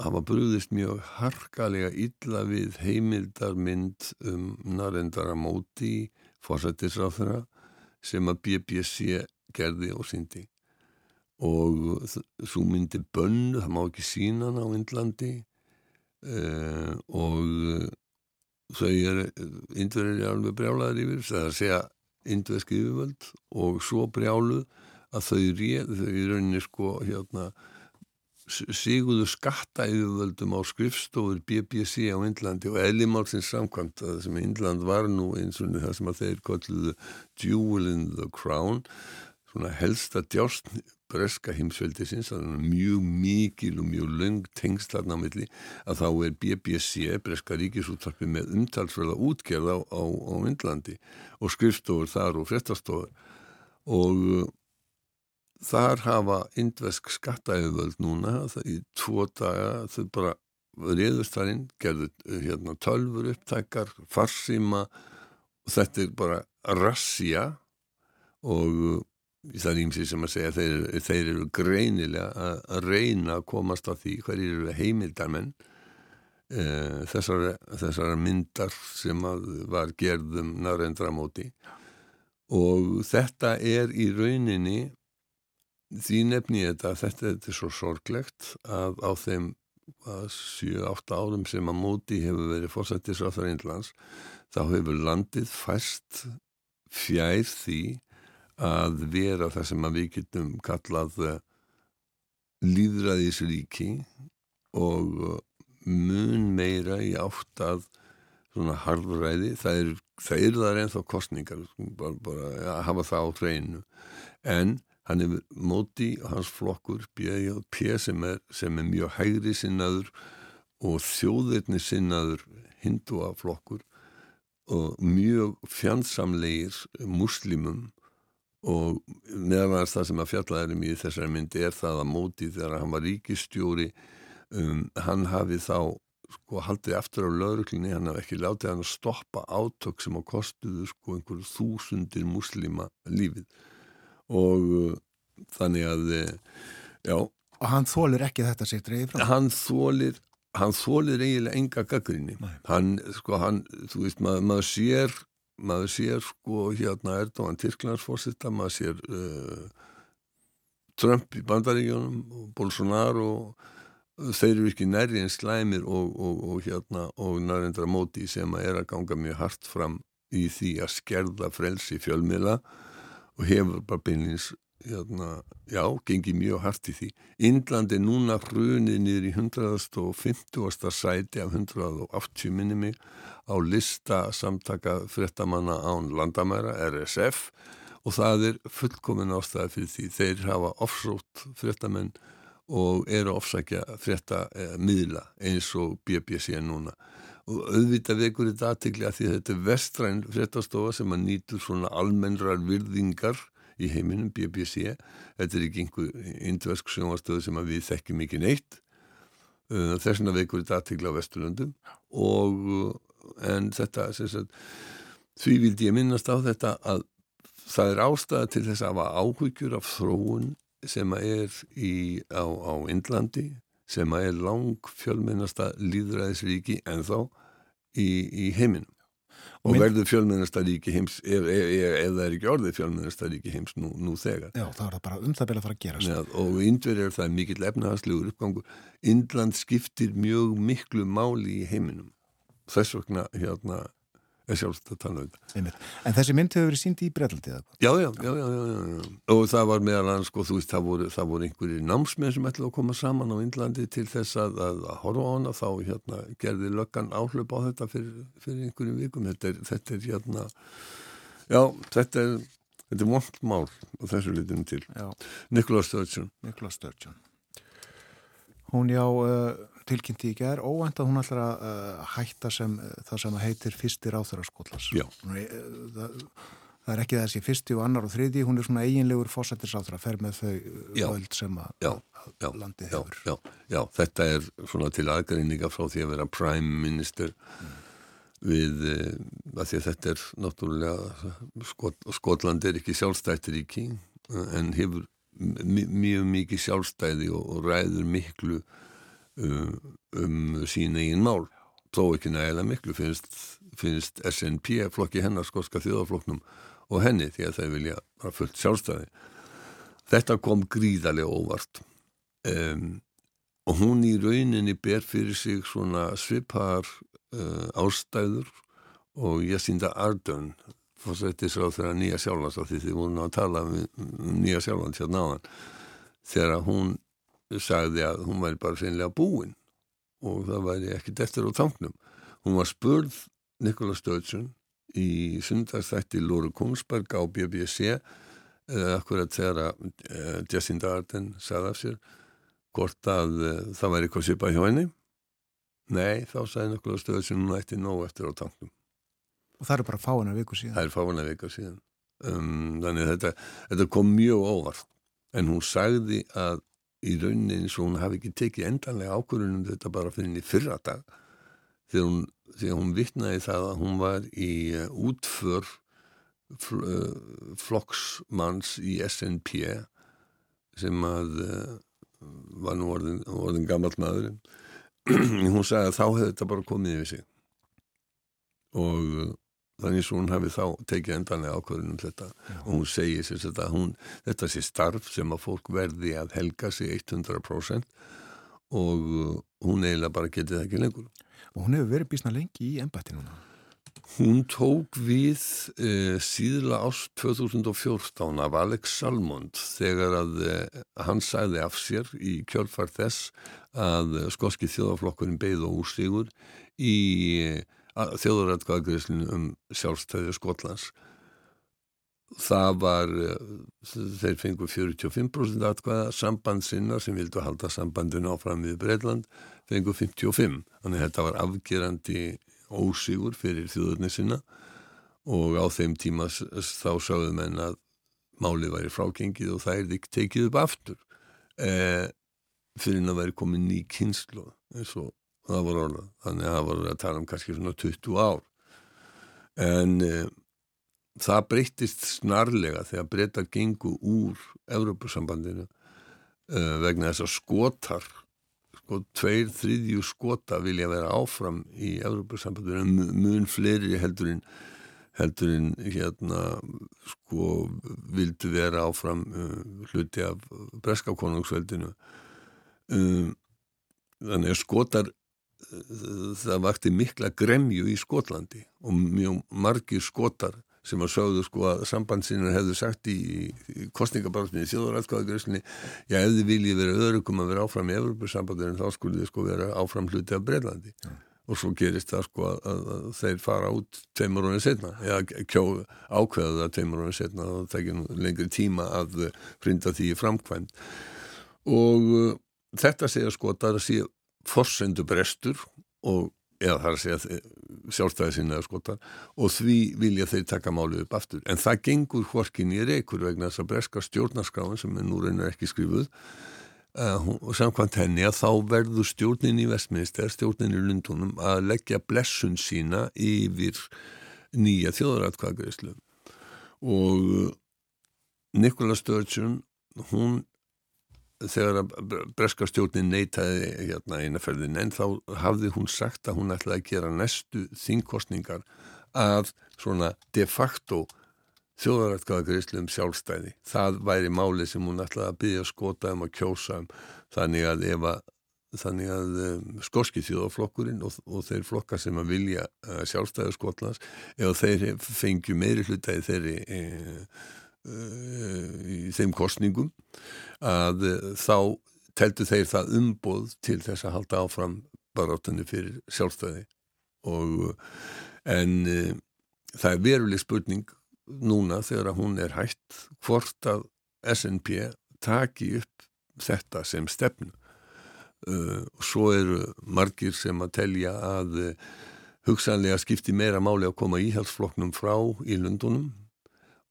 hafa brúðist mjög harkalega illa við heimildarmynd um narendara móti fórsættisráþara sem að BBC gerði og syndi og svo myndi bönnu, það má ekki sína hana á Índlandi uh, og þau er indverðir er alveg brjálaður yfir það er að segja indverðski yfirvöld og svo brjáluð að þau réð, þau í rauninni sko hérna síguðu skatta yfirvöldum á skrifstofur BBC á Índlandi og eðlimálsins samkvæmt að það sem Índland var nú eins og það sem að þeir kolluðu Jewel in the Crown svona helsta djást breska heimsveldisins, mjög mikil og mjög löng tengslarna milli að þá er BBC, breska ríkisúttarpi með umtalsverða útgerð á, á, á Indlandi og skrifstofur þar og fréttastofur. Og uh, þar hafa indvesk skattaauðvöld núna það í tvo daga þau bara reyðust þar inn, gerðu uh, hérna, tölfur upptækar, farsíma og þetta er bara rassja og uh, það er ímsið sem að segja þeir, þeir eru greinilega að, reyna að komast á því hverjir eru heimildarmenn e, þessar, þessar myndar sem var gerðum narendramóti og þetta er í rauninni því nefni þetta þetta, er svo sorglegt að á þeim 7-8 árum sem að móti hefur verið fórsættis á það einlands þá hefur landið fæst fjær því að vera það sem við getum kallað eh, líðræðisríki og eh, mun meira í átt að svona harfræði, það er það er þar ennþá kostningar bara, bara að hafa það á hreinu en hann er móti hans flokkur B.J.P. sem er, sem er mjög hægri sinnaður og þjóðirni sinnaður hinduaflokkur og mjög fjandsamlegir muslimum og meðanast það sem að fjallaðurum í þessari myndi er það að móti þegar hann var ríkistjóri um, hann hafi þá sko haldið aftur á lauruklinni hann hafi ekki látið hann að stoppa átök sem á kostuðu sko einhverju þúsundir muslima lífið. Og uh, þannig að uh, já. Og hann þólir ekki þetta sér dreifir frá hann þólir hann þólir eiginlega enga gaggrinni hann sko hann þú veist maður, maður sér maður sér sko hérna Erdogan Tyrklandsfórsetta, maður sér uh, Trump í bandaríkjónum og Bolsonaro þeir eru ekki nærri en slæmir og, og, og hérna og nærendra móti sem að er að ganga mjög hart fram í því að skerða frelsi fjölmiðla og hefur bara beinins hérna, já, gengið mjög hart í því. Índland er núna hrunið niður í 150. sæti af 180 minni mig á lista samtaka frettamanna án landamæra, RSF og það er fullkomin ástæði fyrir því. Þeir hafa offsótt frettamenn og eru ofsækja frétta eh, eins og BBC núna og auðvitað vekur þetta aðtikli að því þetta er vestræn fréttastofa sem að nýtur svona almennrar virðingar í heiminum BBC þetta er ekki einhver indversk sjónastöðu sem við þekkjum ekki neitt. Uh, þess vegna vekur þetta aðtikli á Vesturlundum og uh, en þetta sagt, því vildi ég minnast á þetta að það er ástæða til þess að hafa áhyggjur af þróun sem er í, á, á Indlandi sem er lang fjölmennasta líðræðisríki en þá í, í heiminum og, og verður fjölmennasta ríki heims ef, það er ekki orðið fjölmennasta ríki heims nú, nú þegar. Já, það er það bara um það beila að fara að gera ja, og Indverð er það mikill efnahagslegur uppgangur. Indland skiptir mjög miklu máli í heiminum. Þess vegna hérna er sjálfst að tala um þetta. En þessi mynd hefur verið síndi í Breitlandi eða? Já, já, já, já, já, og það var meðal annars, sko, þú veist, það voru, voru einhverjir námsmenn sem ætlaði að koma saman á Índlandi til þess að, að, að horfa á hana, þá hérna gerði löggan áhlaup á þetta fyrir, fyrir einhverjum vikum, þetta er, þetta er hérna, já, þetta er, þetta er vondt mál á þessu litum til. Nikola Sturgeon. Nikola Sturgeon. Hún já, uh, tilkynnti í gerð óvænt að hún ætlar að uh, hætta sem uh, það sem heitir fyrstir áþöra skóllars. Já. Uh, það, það er ekki þessi fyrsti og annar og þriði, hún er svona eiginlegur fósættis áþöra, fer með þau völd sem að, já, já, að landið hefur. Já, já, þetta er svona til aðgærinninga frá því að vera prime minister mm. við, að því að þetta er náttúrulega, Skot, Skotland er ekki sjálfstættir í kín en hefur mjög mikið sjálfstæði og, og ræður miklu um, um sín eigin mál. Þó ekki nægilega miklu finnst, finnst SNP flokki hennar skotska þjóðafloknum og henni því að þau vilja að fullt sjálfstæði. Þetta kom gríðarlega óvart. Um, og hún í rauninni ber fyrir sig svona svipar uh, ástæður og ég sínda Ardern fórsættisráð þegar nýja sjálfans því þið voru að tala um, nýja sjálfans hérna áðan þegar hún sagði að hún væri bara finnilega búin og það væri ekkit eftir á tanknum. Hún var spurð Nikola Sturgeon í sundarstætti Lóru Kungsberg á BBC eða akkurat þegar að uh, Jacinda Arden sagði af sér hvort að uh, það væri eitthvað svipa hjá henni. Nei, þá sagði Nikola Sturgeon hún ætti nóg eftir á tanknum. Og það eru bara fáina viku síðan. Það eru fáina viku síðan. Um, þannig að þetta, þetta kom mjög óvart en hún sagði að í rauninni eins og hún hafi ekki tekið endanlega ákvörðunum þetta bara fyrir henni fyrra dag þegar hún, þegar hún vittnaði það að hún var í uh, útför uh, flokksmanns í SNP sem að uh, var nú orðin, orðin gammal maður hún sagði að þá hefði þetta bara komið yfir sig. Og þannig að hún hafi þá tekið endanlega ákvörðunum þetta. Já. og hún segir sér þetta hún, þetta sé starf sem að fólk verði að helga sig 100% og uh, hún eiginlega bara getið það ekki lengur. Og hún hefur verið bísna lengi í ennbætti núna. Hún tók við eh, síðla ást 2014 af Alex Salmond þegar að eh, hann sæði af sér í kjölfar þess að skoski þjóðaflokkurinn beigð og úrstígur í eh, þjóðurætkvæðagriðslinu um sjálfstæði Skotlands. Það var eh, þeir fengu 45% atkvæða samband sinna sem vildu halda sambandinu áfram við Breitland fengu 55 þannig að þetta var afgerandi ósigur fyrir þjóðurni sinna og á þeim tíma þá sáðu menn að málið væri frákengið og það er ekki tekið upp aftur eh, fyrir að væri komið ný kynslu eins og það voru orða þannig að það voru að tala um kannski svona 20 ár. En e, það breytist snarlega þegar breytar gengu úr Evrópussambandinu e, vegna þess að skotar sko tveir, þriðjú skota vilja vera áfram í Evrópussambandinu mun fleiri heldurinn heldurinn hérna sko vildu vera áfram uh, hluti af breska konungsveldinu. Um þannig að skotar það vakti mikla gremju í Skotlandi og mjög margir skotar sem að sögðu sko að sambandsinnar hefðu sagt í, í kostningabartinni þjóðarætkvæðagreyslinni, já ef þið viljið vera öðrukum að vera áfram í Evropasambandinu þá skulle þið sko vera áfram hluti af Breitlandi ja. og svo gerist það sko að, að, að þeir fara út tveimur árið setna, eða kjó ákveða það tveimur árið setna og það tekir lengri tíma að frinda því framkvæmt og uh, þetta segja sko að það sé forsendu brestur og eða það er að segja sjálfstæði sinna eða skotar og því vilja þeir taka málið upp aftur. En það gengur hvorkin í reykur vegna þess að breska stjórnarskráin sem er nú reynar ekki skrifuð uh, og samkvæmt henni að þá verður stjórnin í Vestminster, stjórnin í Lundunum að leggja blessun sína yfir nýja þjóðaratkvæðgreyslu og Nikola Sturgeon hún þegar breska stjórnin neytaði hérna einaferðin en þá hafði hún sagt að hún ætlaði að gera næstu þingkostningar að svona de facto þjóðarætkaða greiðslu um sjálfstæði. Það væri máli sem hún ætlaði að byggja skota um að kjósa um þannig að að um, skorski þjóðaflokkurinn og, og þeir flokka sem að vilja uh, sjálfstæðu Skotlands ef þeir fengju meiri hluta í þeirri e, í þeim kostningum að þá teltu þeir það umboð til þess að halda áfram barátunni fyrir sjálfstæði. Og en e, það er veruleg spurning núna þegar að hún er hægt hvort að SNP taki upp þetta sem stefnu. Uh, og svo eru margir sem að telja að uh, hugsanlega skipti meira máli að koma íhalsfloknum frá í Lundunum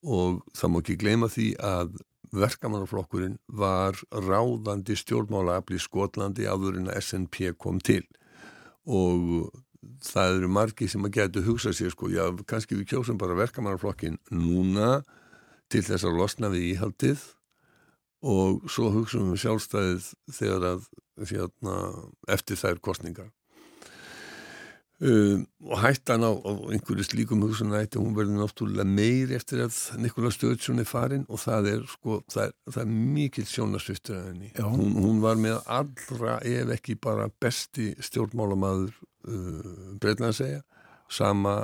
og það má ekki gleyma því að verkamannaflokkurinn var ráðandi stjórnmálaafli Skotlandi áður en að SNP kom til. Og það eru margi sem að getu hugsa sér sko, já, kannski við kjósum bara verkamannaflokkin núna til þess að losna við íhaldið. Og svo hugsaum við sjálfstæðið þegar að hérna, eftir þær kostningar Um, og hættan á, á einhverju slíkum hugsunætti, hún verður náttúrulega meir eftir að Nikola Sturgeon er farin og það er sko, það er, það er mikil sjónasviftur að henni. Hún, hún var með allra ef ekki bara besti stjórnmálamadur uh, breytna að segja. Sama,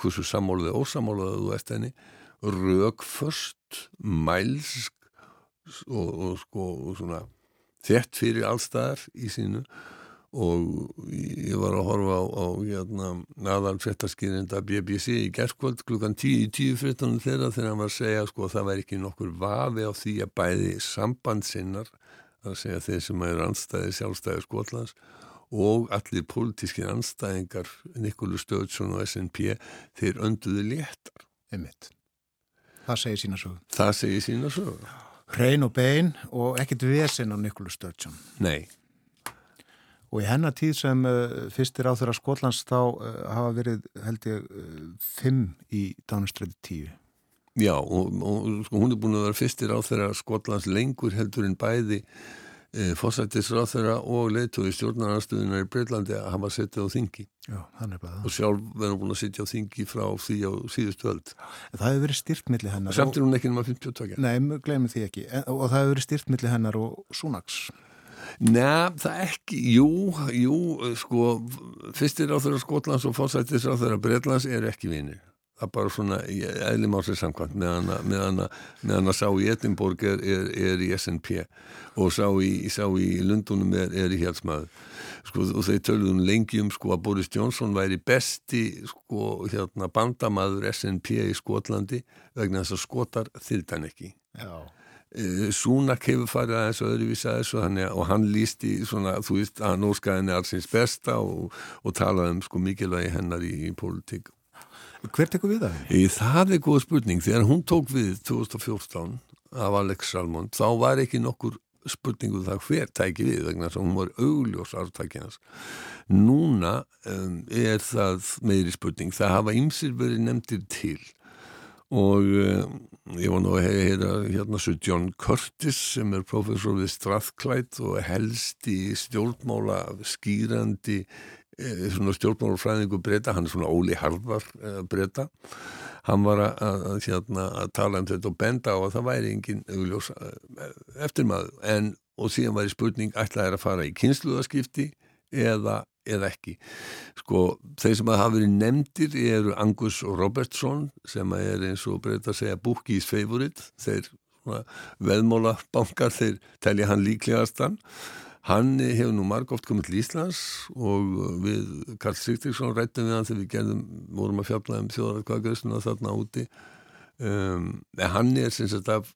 hversu sammáluð og ósamáluð þú ert henni. Rögförst mælsk og, og sko og svona þett fyrir allstaðar í sínu og ég var að horfa á, á hérna, aðal fréttaskýrinda BBC í gerðkvöld klukkan 10.10.14 þeirra þegar hann var að segja sko að það væri ekki nokkur vafi á því að bæði sambandsinnar að segja þeir sem er anstæði sjálfstæði Skotlands og allir pólitískir anstæðingar Nikólu Stöðsson og SNP þeir önduðu léttar. Einmitt. Það segir sína sög Það segir sína sög Hrein og bein og ekkert vesen á Nikólu Stöðsson Nei Og í hennar tíð sem uh, fyrstir á þeirra Skotlands þá uh, hafa verið held ég uh, fimm í Dánustræði tíu. Já og, og sko, hún er búin að vera fyrstir á þeirra Skotlands lengur heldur en bæði fórsættisráð þeirra og leitu í stjórnarnarstöðunar í Breitlandi að hafa settið á þingi. Já, þannig bara það. Og sjálf verður búin að setja á þingi frá því á síðustu öll. Það hefur verið styrt millir hennar. Samt er hún ekki náma 52. Nei, glemum því ekki. Og það hefur verið styrt millir hennar og Súnaks. Nei, það ekki, jú, jú, sko, fyrstir á þeirra Skotlands og fórsættis á þeirra Breitlands er ekki vinir. Það er bara svona, eðli málsir samkvæmt, meðan að sá í Edinborg er, er, er í SNP og sá í, sá í Lundunum er, er í Hjálpsmaður. Sko, og þeir töluðum lengi um sko að Boris Johnson væri besti sko hérna bandamaður SNP í Skotlandi vegna þess að skotar þyldan ekki. Já. Eh, Súnak hefur farið aðeins og öðruvísa þessu og hann lísti svona, þú veist, að hann óskaði henni allsins besta og, og talaði um sko mikilvægi hennar í, í politík. Hver tekur við það? Í, það er góð spurning. Þegar hún tók við 2014 af Alex Salmond, þá var ekki nokkur spurningu um það hver tæki við vegna þess að hún var augljós aftækjans. Núna um, er það meiri spurning. Það hafa ymsir verið nefndir til og uh, ég var nú að heyra hérna svo John Curtis sem er professor við Strathclyde og helst í stjórnmála skýrandi eh, stjórnmálafræðingu breyta, hann er svona Óli Harvar eh, breyta hann var að, að, hérna, að tala um þetta og benda á að það væri engin augljós eh, eftir maður en og síðan var í spurning ætlaði að fara í kynsluðaskipti eða, eða ekki. Sko þeir sem að hafa verið nefndir eru Angus Robertson sem er eins og breyta að segja Bookies favorite þeir veðmóla bankar þeir telja hann líklegastan. Hann hefur nú marg oft komið til Íslands og við Karl Sigtriksson rættum við hann þegar við gerðum, vorum að fjalla um þjóðarkvæðgjöðsuna þarna úti. Um, hann er sem sagt af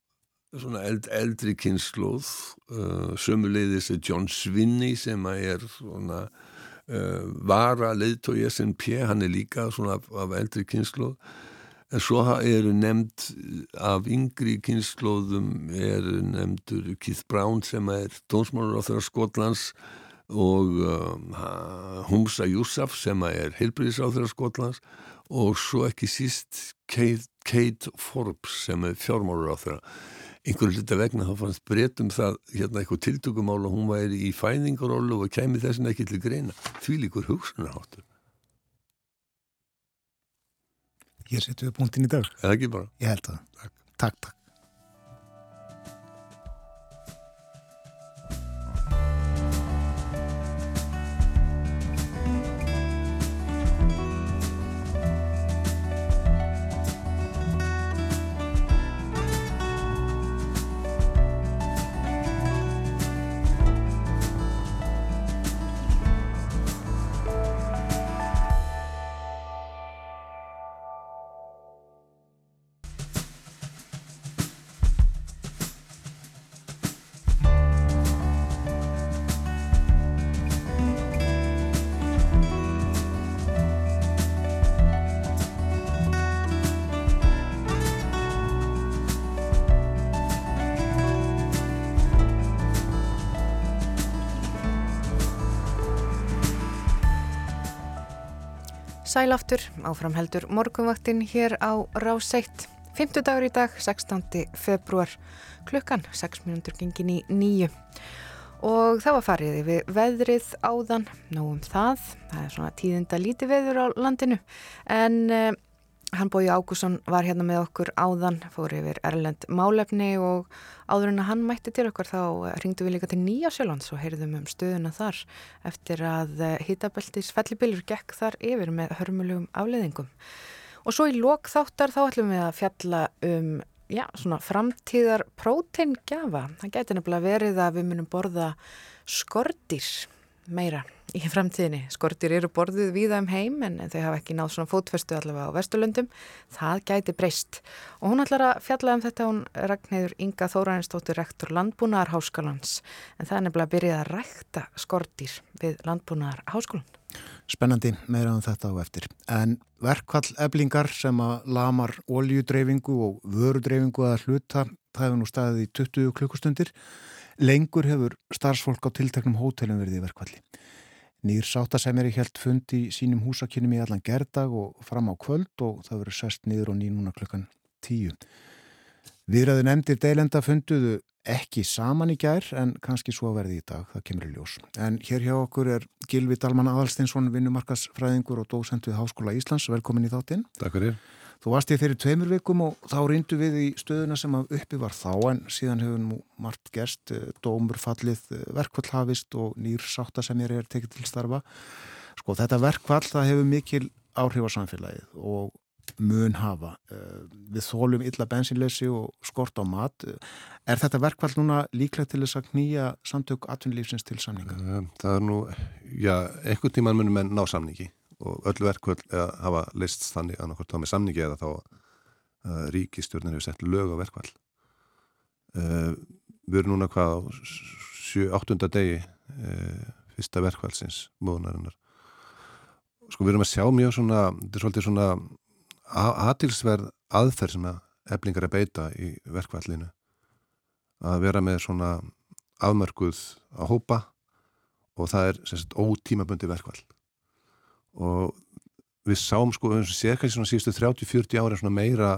svona eld, eldri kynnslóð, uh, sömuleiðis er John Swinney sem er svona vara leiðtói SNP, hann er líka svona af, af eldri kynnslóð En svo eru nefnd af yngri kynnslóðum eru nefndur Keith Brown sem er dónsmálur á þeirra Skotlands og um, Humsa Youssef sem er heilbriðis á þeirra Skotlands og svo ekki síst Kate, Kate Forbes sem er fjármálur á þeirra. Einhverju liti vegna þá fannst breytum það hérna eitthvað tiltökumál og hún væri í fæðingarólu og kemi þessin ekki til greina. Því líkur hugsunarháttur. Hér setjum við punktin í dag. Eða ekki bara. Ég held það. Takk, takk. Sælaftur, áframheldur morgunvaktin hér á Ráseitt. 50 dagur í dag, 16. februar, klukkan 6 minútur gengin í nýju. Og þá var farið við veðrið áðan, nógum það, það er svona tíðinda líti veður á landinu, en eh, Hann Bói Ágússon var hérna með okkur áðan, fór yfir Erlend málefni og áður en að hann mætti til okkur þá ringdu við líka til Nýjasjölands og heyrðum um stöðuna þar eftir að hitabeltis fellibilur gekk þar yfir með hörmulegum afleðingum. Og svo í lok þáttar þá ætlum við að fjalla um já, svona framtíðar próteingjafa. Það gæti nefnilega verið að við munum borða skortir meira í framtíðinni. Skortir eru borðið víða um heim en þau hafa ekki náð svona fótfestu allavega á Vesturlundum. Það gæti breyst. Og hún ætlar að fjalla um þetta hún Ragnæður Inga Þóraðinstóttur rektor Landbúnaðar Háskálans en það er nefnilega að byrja að rækta skortir við Landbúnaðar Háskólan. Spennandi, meira um þetta á eftir. En verkvall eblingar sem að lamar oljudreyfingu og vörudreyfingu að hluta, það hefur nú staðið í 20 klukkustundir. Lengur hefur starfsfólk á tilteknum hótelum verið í verkvalli. Nýr sáttasemjari helt fund í sínum húsakynum í allan gerdag og fram á kvöld og það verið sest niður og nýnuna klukkan tíu. Viðræðu nefndir deilenda funduðu ekki saman í gær en kannski svo verði í dag, það kemur í ljós. En hér hjá okkur er Gilvi Dalman Adalsteinsson, vinnumarkasfræðingur og dósent við Háskóla Íslands. Velkomin í þáttinn. Takk fyrir. Þú varst ég fyrir tveimur vikum og þá reyndu við í stöðuna sem uppi var þá en síðan hefur nú margt gerst, eh, dómur fallið, eh, verkvall hafist og nýr sátta sem ég er tekið til starfa. Sko þetta verkvall það hefur mikil áhrif á samfélagið og mun hafa. Eh, við þólum illa bensinleysi og skort á mat. Er þetta verkvall núna líklegt til þess að knýja samtök atvinnlífsins til samninga? Það er nú, já, einhvern tíman munum en ná samningi og öll verkvöld hafa list þannig að náttúrulega með samningi eða þá uh, ríkistjórnir hefur sett lög á verkvall uh, við erum núna hvað á 7-8. degi uh, fyrsta verkvallsins móðunarinnar. Sko við erum að sjá mjög svona þetta er svolítið svona aðtilsverð aðferð sem að eflingar að beita í verkvallinu að vera með svona afmörkuð að hópa og það er sérst ótímabundi verkvall og við sáum sko og séð kannski svona síðustu 30-40 ára svona meira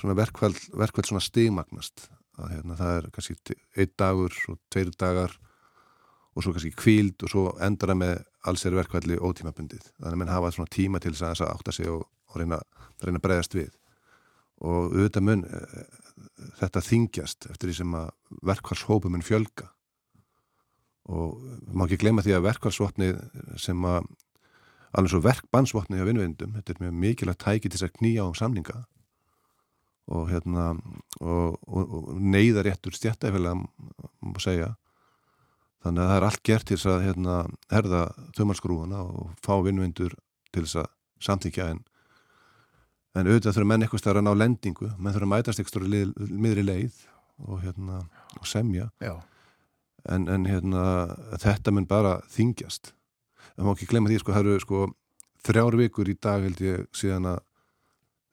svona verkvæld, verkvæld svona stigmagnast. Að hérna það er kannski einn dagur og tveir dagar og svo kannski kvíld og svo endar það með alls er verkvældi ótímabundið. Þannig að mann hafa svona tíma til þess að átta sig og, og reyna, reyna að bregðast við. Og auðvitað mun e, þetta þingjast eftir því sem að verkvælshópum mun fjölga. Og má ekki gleyma því að verkvælsvotni sem að alveg svo verkbannsvotni á vinnvindum, þetta er mjög mikilvægt tæki til þess að knýja á um samninga. Og hérna og, og, og neyðaréttur stjættæfilega má segja. Þannig að það er allt gert til þess að hérna, herða tömarskrúuna og fá vinnvindur til þess að samtíkja en en auðvitað þurfa menn eitthvað stærra að ná lendingu. Menn þurfa að mætast eitthvað miðri leið og hérna semja. En, en hérna þetta mun bara þingjast en má ekki glemja því sko það eru sko þrjár vikur í dag held ég síðan að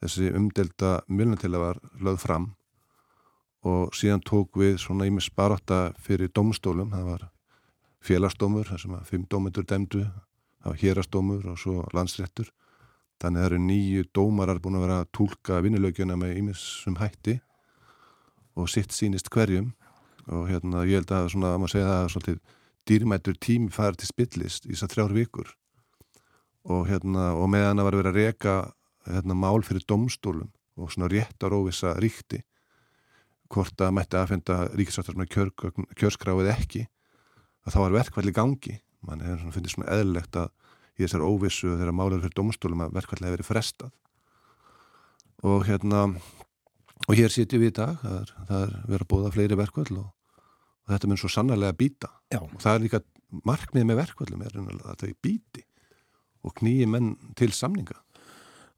þessi umdelta milnatila var lögð fram. Og síðan tók við svona ímis baróta fyrir domstólum, það var félagsdómur, það sem að fimm dómendur demdu, það var hérastómur og svo landsréttur. Þannig að það eru nýju dómarar búin að vera að tólka vinnilögjuna með ímissum hætti. Og sitt sínist hverjum. Og hérna ég held að svona, að maður segja það að svolítið dýrmættur tími farið til spillist í þess að þrjár vikur. Og hérna og meðan að vera verið að reka hérna mál fyrir domstólum og svona rétt á róvisa ríkti hvort að mætti aðfenda kjör, kjörskráið ekki að þá var verkvæli gangi. Mann er svona, finnst svona eðlilegt að í þessar óvissu þegar málar fyrir domstólum að verkvallega verið frestað. Og hérna og hér sitjum við í dag það er, það er verið að bóða fleiri verkvall og, og þetta mun svo sannarlega býta og það er líka markmið með verkvallum er að þau býti og knýji menn til samninga.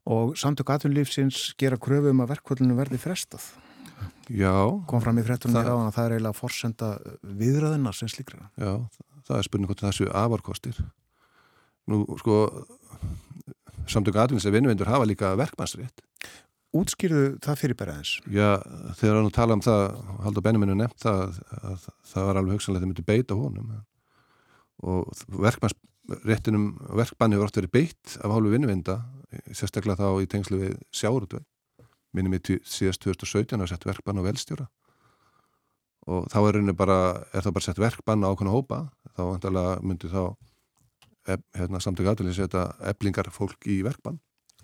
Og samtök atvinnlífsins gera kröfum að verkvallinu verði frestað. Já. Kom fram í frettunum í ráðan að það er eiginlega forsenda viðræðina sem slíkra. Já, það er spurning hvort þessu afarkostir. Nú, sko, samtöku aðvins að vinnuvindur hafa líka verkmannsrétt. Útskýrðu það fyrir bara eins? Já, þegar hann tala um það, Haldur Benjaminu nefnt það, að það var alveg hugsanlega að þið myndi beita honum. Og verkmannsréttinum, verkbanni hefur oft verið beitt af hálfu vinnuvinda, sérstaklega þá í tengslu við sjáurútvei. Minnum í síðast 2017 að setja verkbann á velstjóra. Og þá er, bara, er það bara sett verkbann á okkurna hópa, þá myndi þá hérna, samtöku aðvöldin setja eblingar fólk í verkbann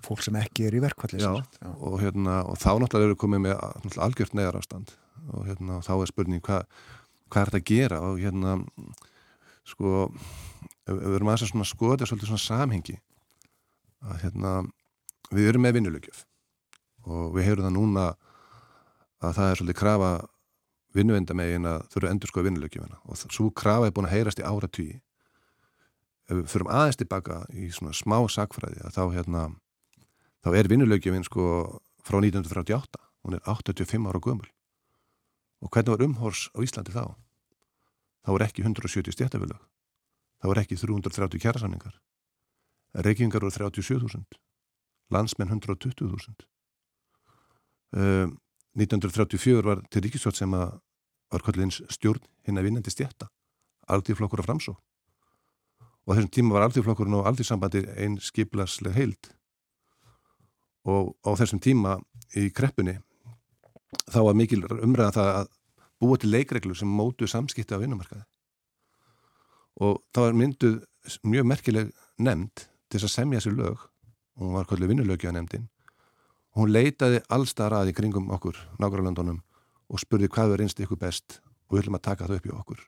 fólk sem ekki er í verkvallis og, hérna, og þá náttúrulega eru komið með algjört neðar ástand og hérna, þá er spurning hvað hva er þetta að gera? Og hérna sko við erum aðeins að skoða svolítið svona samhengi að hérna við erum með vinnulögjöf og við heyrum það núna að það er svolítið krafa vinnuvendamegin að þurfa endur skoða vinnulögjöfuna og svo krafa er búin að heyrast í áratvíi ef við förum aðeins tilbaka í svona smá sakfræði að þá hérna þá er vinnulögjuminn sko frá 1948, hún er 85 ára gömul. Og hvernig var umhors á Íslandi þá? þá er ekki 170 stjættafélög þá er ekki 330 kjærasanningar reykingar voru 37.000 landsmenn 120.000 uh, 1934 var til ríkisvöld sem að var kvöldins stjórn hinn að vinnandi stjætta aldrei flokkur af framsók og þessum tíma var alþjóðflokkurinn og alþjóðsambandi einn skiplasleg heild og á þessum tíma í kreppunni þá var mikil umræðan það að búa til leikreglu sem mótu samskipti á vinnumarkaði. Og þá er mynduð mjög merkileg nefnd til þess að semja sér lög og hún var kallið vinnulögja nefndin og hún leitaði allstar að í kringum okkur, nákvæmlandunum og spurði hvað er einst ykkur best og við höllum að taka það upp í okkur.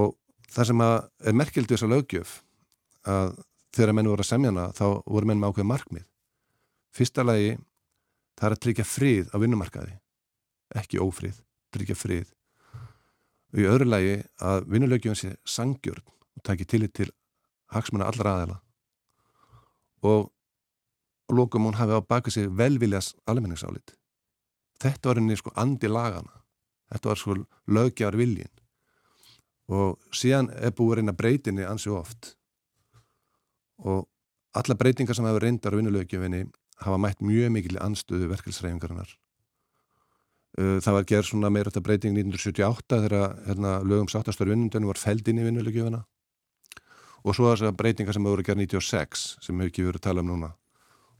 Og það sem er merkildu þessa lögjöf að þegar menn voru að semjana þá voru menn með ákveð markmið. Fyrsta lagi það er að tryggja frið á vinnumarkaði ekki ófrið, tryggja frið. Og í öðru lagi að vinnulögjum sé sangjörn og taki tillit til haksmuna allra aðeila og og lókum hún hafi á baka sig velviljas almenningsálit. Þetta var henni sko andi lagana þetta var sko lögjar viljin og síðan er búið að breytinni ansi oft og alla breytingar sem hefur reyndar á vinnulögjöfinni hafa mætt mjög mikil anstöðu verkefelsræfingarinnar það var gerð svona meira þetta breyting 1978 þegar hérna, lögum sáttastöru vinnundunum var fæld inn í vinnulögjöfina og svo þessar breytingar sem hefur gerð 96 sem hefur ekki verið að tala um núna.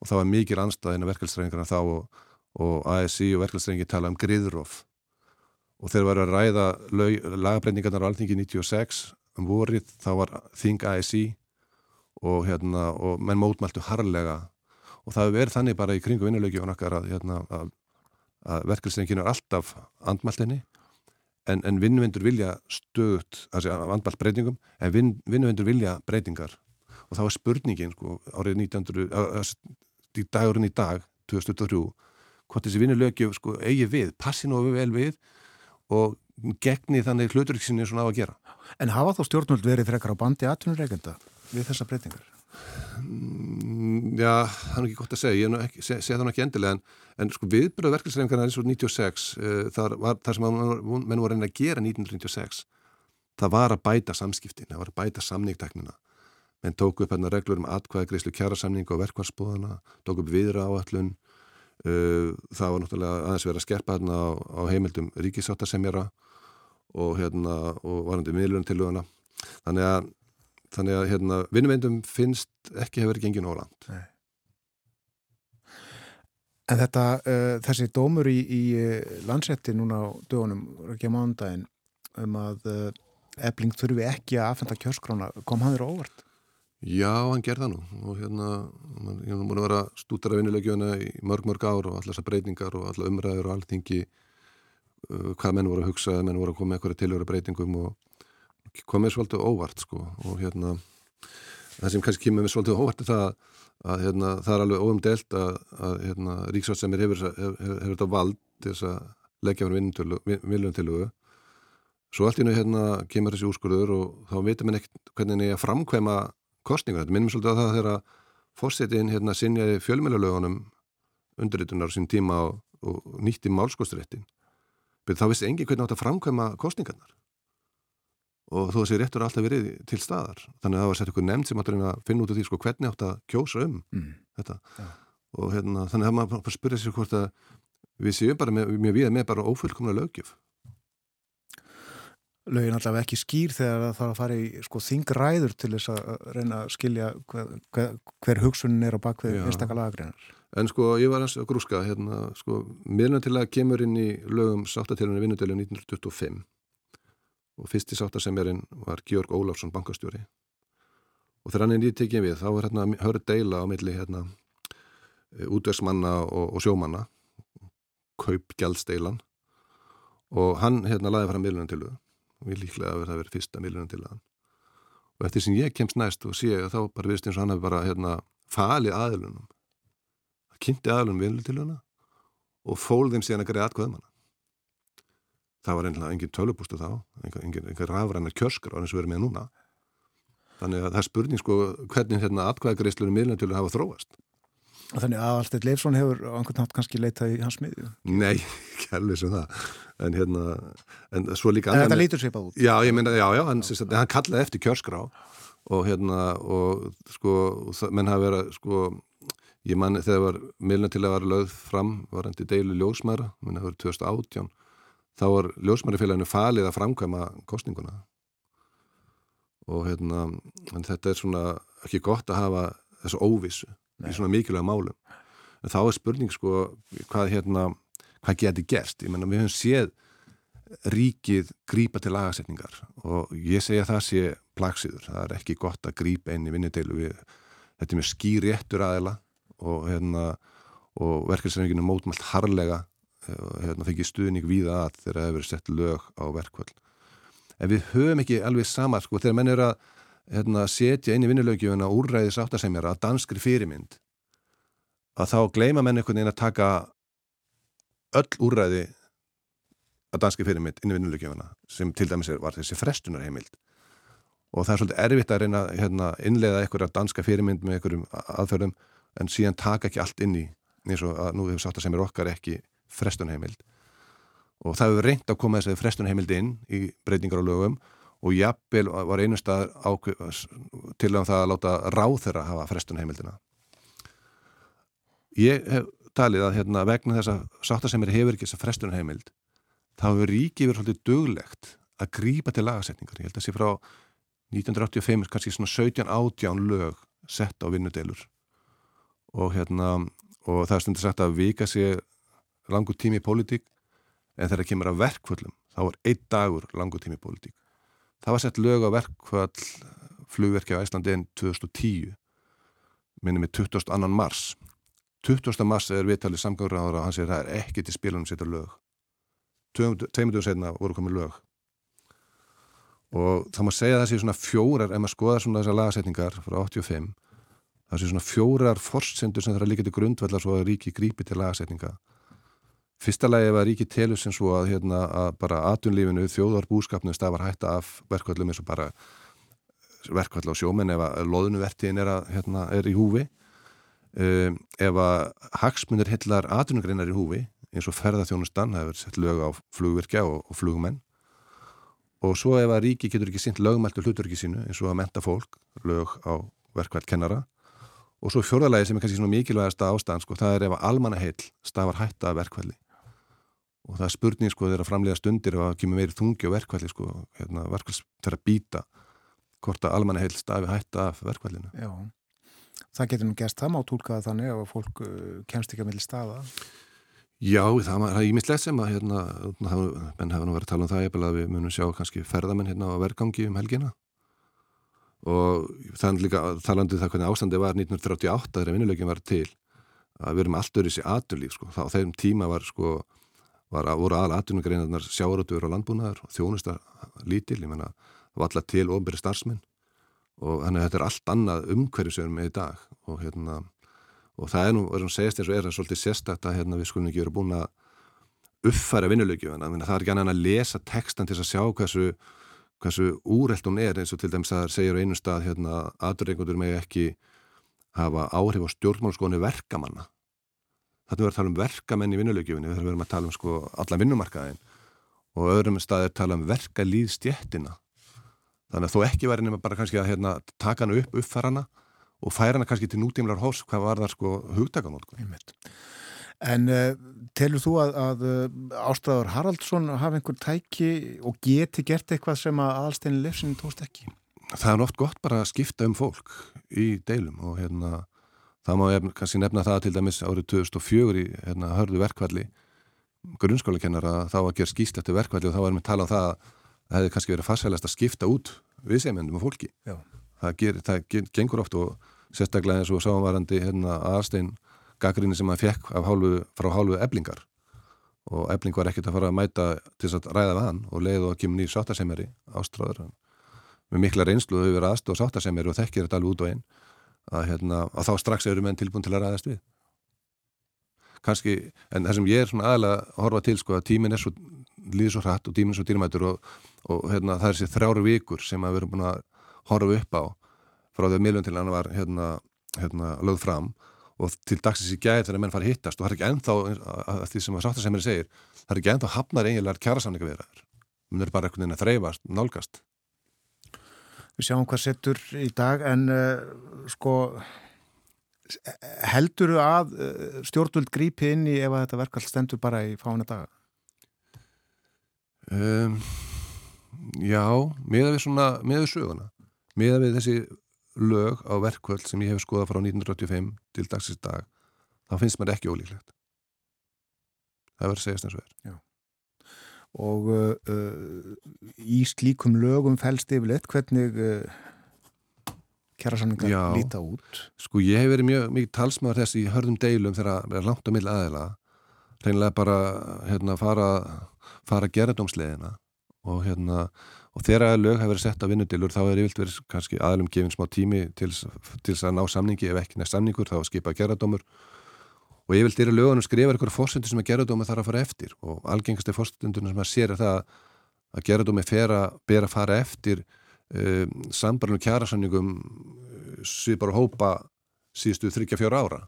Og það var mikil anstæðin af verkefelsræfingarna þá og, og ASI og verkefelsræfingi tala um griðróf og þegar var að ræða lagabreiningarnar á alþingi 96 um vorið þá var Þing ASI og, hérna, og menn mótmæltu harlega og það verið þannig bara í kringu vinnulöki og nakkar að, hérna, að, að verkefelsenginu er alltaf andmæltinni en, en vinnuvendur vilja stöðut, þessi vandbalt breytingum en vin, vinnuvendur vilja breytingar. Og þá er spurningin sko, árið 1900 í dagurinn í dag 2023 hvort þessi vinnulögju sko, eigi við, passi nú vel við og gegni þannig hluturiksinni svona á að gera. En hafa þá stjórnvöld verið frekar á bandi aðtunurreikenda við þessa breytingar? Mm, já, það er ekki gott að segja, ég ekki, seg, segja það ekki endilega en, en sko viðbyrðu verkefnisreifngarna eins og 96, uh, þar, var, þar sem menn voru að gera 1996 það var að bæta samskiptin, það var að bæta samningteknina menn tóku upp hérna reglur um atkvæði greiðslu kjærasamning og verkvarsbúðana tóku upp viðra áallun uh, það var náttúrulega aðeins verið að skerpa hérna á, á heimildum ríkisáttasemjara og hérna og varandi miðlunum til löguna þannig að þannig að hérna, vinnveindum finnst ekki hefur gengið nóland Nei. En þetta, uh, þessi dómur í, í uh, landsetti núna á dögunum, ekki á mánudagin um að uh, ebling þurfi ekki að aðfenda kjörskrána, kom hann þér óvart? Já, hann gerða nú og hérna, hann er múin að vera stútara vinnulegjöna í mörg mörg ár og allar þessar breytingar og allar umræður og alltingi uh, hvað menn voru að hugsa, menn voru að koma með eitthvað tilhjóra breytingum og komið svolítið óvart sko og hérna það sem kannski kemur með svolítið óvart er það að hérna, það er alveg óumdelt að, að hérna, ríksváttsemir hefur, hefur, hefur þetta vald til þess að leggja fyrir viljum til þau svo allt í nú hérna kemur þessi úrskurður og þá veitum við ekkert hvernig það er að framkvæma kostningar, þetta minnum svolítið að það þegar fórsetin hérna sinjaði fjölmjölulegunum undirritunar sín tíma og, og nýtti málskostréttin þá vissi engi hvernig átt að framkvæma kostningarnar og þó að þessi réttur alltaf verið til staðar. Þannig að það var sett ykkur nefnd sem áttur að finna út af því sko, hvernig átt að kjósa um mm. þetta. Ja. og hérna, þannig að maður bara spyrja sér hvort að við séum bara með, mjög við með bara ófullkomna lögjöf Lögin allavega ekki skýr þegar það þarf að fara í sko, þingræður til þess að reyna að skilja hver, hver, hver hugsunin er á bakvið einstaklega lagagreinar. En sko ég var að grúska hérna, sko, miðluna til að kemur inn í lögum sáttatilunni vinnutölu 1925 og fyrsti sáttasemjarinn var Georg Óláfsson bankastjóri. Og þegar hann er nýtt tekið við þá er hérna hörð deila á milli hérna eh, útvegsmanna og, og sjómanna. Kaupgjaldsteilan og hann hérna laði fram miðlunan til þau og við líklega að það verið fyrsta miðlunan til það og eftir sem ég kemst næst og sé að þá bara viðst eins og hann hefur bara hérna falið aðlunum kynnti aðlunum viðlun til þau og fól þeim síðan að greiða atkvæðum hann það var einhverja engin tölupústu þá engin rafrænar kjörskar eins og erum með núna. Þannig að það er spurning sko hvernig hérna atkvæðagreislunum miðlantölu hafa þróast. Þannig að Alfred Leifsson hefur á einhvern nátt kannski leitað í hans miðju? Nei, ekki alveg sem það. En hérna en svo líka En þetta lítur sér bara út. Já, ég meina, já, já, hann, hann kallaði eftir kjörskrá og hérna og sko, menn hafa verið sko ég manni þegar miðlantölu var lögð fram var hann til deilu ljósmæra, menn hafa verið 2018 þá var ljósmærifélaginu falið að framkvæma kostninguna og hérna þetta er svona ekki gott að hafa þessu óvissu Nei. í svona mikilvæga málum. En þá er spurning sko hvað hérna hvað geti gerst, ég menna við höfum séð ríkið grípa til lagasetningar og ég segja það sé plaksiður, það er ekki gott að grípa inn í vinnudeilu. Við, þetta er mjög skýr réttur aðela og hérna og verkefnisreifinginu mótumalt harlega hérna, fengið stuðning víða að þegar það hefur verið sett lög á verkvöld. En við höfum ekki alveg sama, sko, þegar menn er að hérna, setja inn í vinnulögjöfuna úrræðis áttasemjara að danskri fyrirmynd að þá gleima menn einhvern veginn að taka öll úrræði að danski fyrirmynd inn í vinnulögjöfuna sem til dæmis var þessi frestunarheimild og það er svolítið erfitt að reyna hérna, innlega einhverja danska fyrirmynd með einhverjum aðferðum en síðan taka ekki allt inn í eins og að nú hefur sagt að sem er okkar ekki frestunheimild. Og það hefur reynd að koma þess að frestunheimild inn í breytingar á lögum og jafnvel var einu stað til að það að láta ráð þeirra hafa frestunheimildina. Ég hef talið að hérna, vegna þess að sáttasemir hefur ekki þess að frestunheimild þá hefur ríki verið svolítið döglegt að grípa til lagasetningar. Ég held að sé frá 1985 kannski svona 17-18 lög sett á vinnudelur og hérna og það er stundir sagt að vika sér langur tími í pólitík en þegar það kemur að verkvöldum þá var einn dagur langur tími í pólitík það var sett lög á verkvöld flugverki á Æslandi en 2010 minnum við 22. mars 20. mars er viðtalið samgangráður og hann segir það er ekki til spilunum setja lög tveimundum setna voru komið lög og þá maður segja að það sé svona fjórar ef maður skoðar svona þessar lagasetningar frá 85 það sé svona fjórar forsendur sem það er að líka til grundvallar svo að ríki grípi til lagasetninga fyrsta lagi var ríki telur sem svo að, hérna, að bara atunlífinu, þjóðar búskapnum stafar hætta af verkvallum eins og bara verkvall á sjómen ef að loðunuvertiðin er, hérna, er í húfi. Um, ef að hagsmunir hillar atunugreinar í húfi eins og ferðarþjónustan, það hefur sett lög á flugvirkja og, og flugmenn. Og svo ef að ríki getur ekki sýnt lögmæltu hluturki sínu eins og að menta fólk, lög á verkvært kennara. Og svo fjórðalagi sem er kannski svona mikilvægast ástæðan sko, það er ef að almanna heil stafar hætta af verkvæli og það er spurning sko þegar að framlega stundir og að kemur meiri þungi á verkvæli sko, hérna, verkvæls fyrir að býta hvort að almanna heil stafi hætta af verkvælinu. Já, það getur nú gæst það má tólkaða þannig að fólk uh, kemst ekki að milli staða Já, það er ímislegt sem að hérna, menn hefur nú verið að tala um það að við munum sjá kannski ferðamenn hérna á vergangi um helgina og þannig líka talandu um það hvernig ástandi var 1938 þegar vinnuleikin var til að við erum alltaf í þessi aturlíf sko. þá þeim tíma var sko var, voru aðal aturnugreinarnar sjáarötuður og landbúnaður og þjónustar lítil, ég menna alltaf til ofnbyrri starfsmenn. Og þannig að þetta er allt annað erum með í dag. Og hérna og það er nú, verðum að eins og er það svolítið sérstakt að hérna, við skulum ekki vera búin að uppfæra vinnulögjöfuna, það er ekki annað að lesa textan til að sjá hversu, hversu úrelt hún er eins og til dæmis að það segir á einu stað hérna, aðurreikundur með ekki hafa áhrif á stjórnmálskóni verkamanna þetta verður að tala um verkamenn í vinnulögjöfunni við verðum að tala um sko alla vinnumarkaðin og öðrum staðir tala um verka líðstjettina þannig að þó ekki verður nema bara kannski að hérna, taka hana upp, uppfæra hana og færa hana kannski til nútímlar hós hvað var það sko hugtakanótt En uh, telur þú að, að uh, Ástræður Haraldsson hafa einhver tæki og geti gert eitthvað sem að aðalsteinin lefsinin tóst ekki? Það er oft gott bara að skipta um fólk í deilum og hérna það má ég kannski nefna það til dæmis árið 2004 í hérna hörðu verkvalli grunnskólakennara þá að gera skýst eftir verkvalli og þá erum við talað um það að það hefði kannski verið farsælast að skipta út viðsefjandum og fólki. Það, ger, það gengur oft og sérstaklega eins og sávarandi hérna, aðstein gaggrinni sem hann fekk hálfu, frá hálfu eblingar og ebling var ekkert að fara að mæta til að ræða við hann og leið og kemur nýjur sáttasemjari ástráður með mikla reynslu og hefur aðstof sáttasemjari og þekkir þetta alveg út og einn að, hérna, að þá strax eru menn tilbúin til að ræðast við kannski, en það sem ég er svona aðalega að horfa til sko að tímin er svo líður svo hratt og tímin er svo dýrmætur og, og hérna, það er þessi þrjáru vikur sem að við erum búin að horfa upp á frá því að miljón til hann var hérna, hérna lögð fram og til dagsins í gæð þegar menn fari hittast og það er ekki ennþá, að því sem að sáttasemri segir, það er ekki ennþá hafnar eiginlegar kjærasamninga við það. Er bara einhvern veginn að þreyfast, nálgast. Við sjáum hvað settur í dag en uh, sko heldur þú að uh, stjórnvöld grípi inn í ef að þetta verkall stendur bara í fána daga? Um, já, miða við svona, miða við söguna miða við þessi lög á verkvöld sem ég hef skoðað frá 1985 til dagsins dag þá finnst mér ekki ólíklegt það verður að segjast eins og er Já. Og uh, uh, í slíkum lögum fælst yfirleitt hvernig uh, kjærasamlingar líta út. Sko ég hef verið mjög mikið talsmaður þess í hörðum deilum þegar það er langt á mill aðeila reynilega bara hérna fara fara gerðdómsleðina og hérna og þegar lög hefur verið sett á vinnudilur þá er yfirlt verið kannski aðlum gefin smá tími til þess að ná samningi. Ef ekki næst samningur þá skipa gerðardómur og yfirlt eru lögunum skrifar ykkur fórstundur sem að gerðardómi þarf að fara eftir. Og algengast er fórstundur sem að sér er það að gerðardómi ber að fara eftir um, sambarnum kjærasamningum uh, svipar og hópa síðustu þryggja fjóra ára.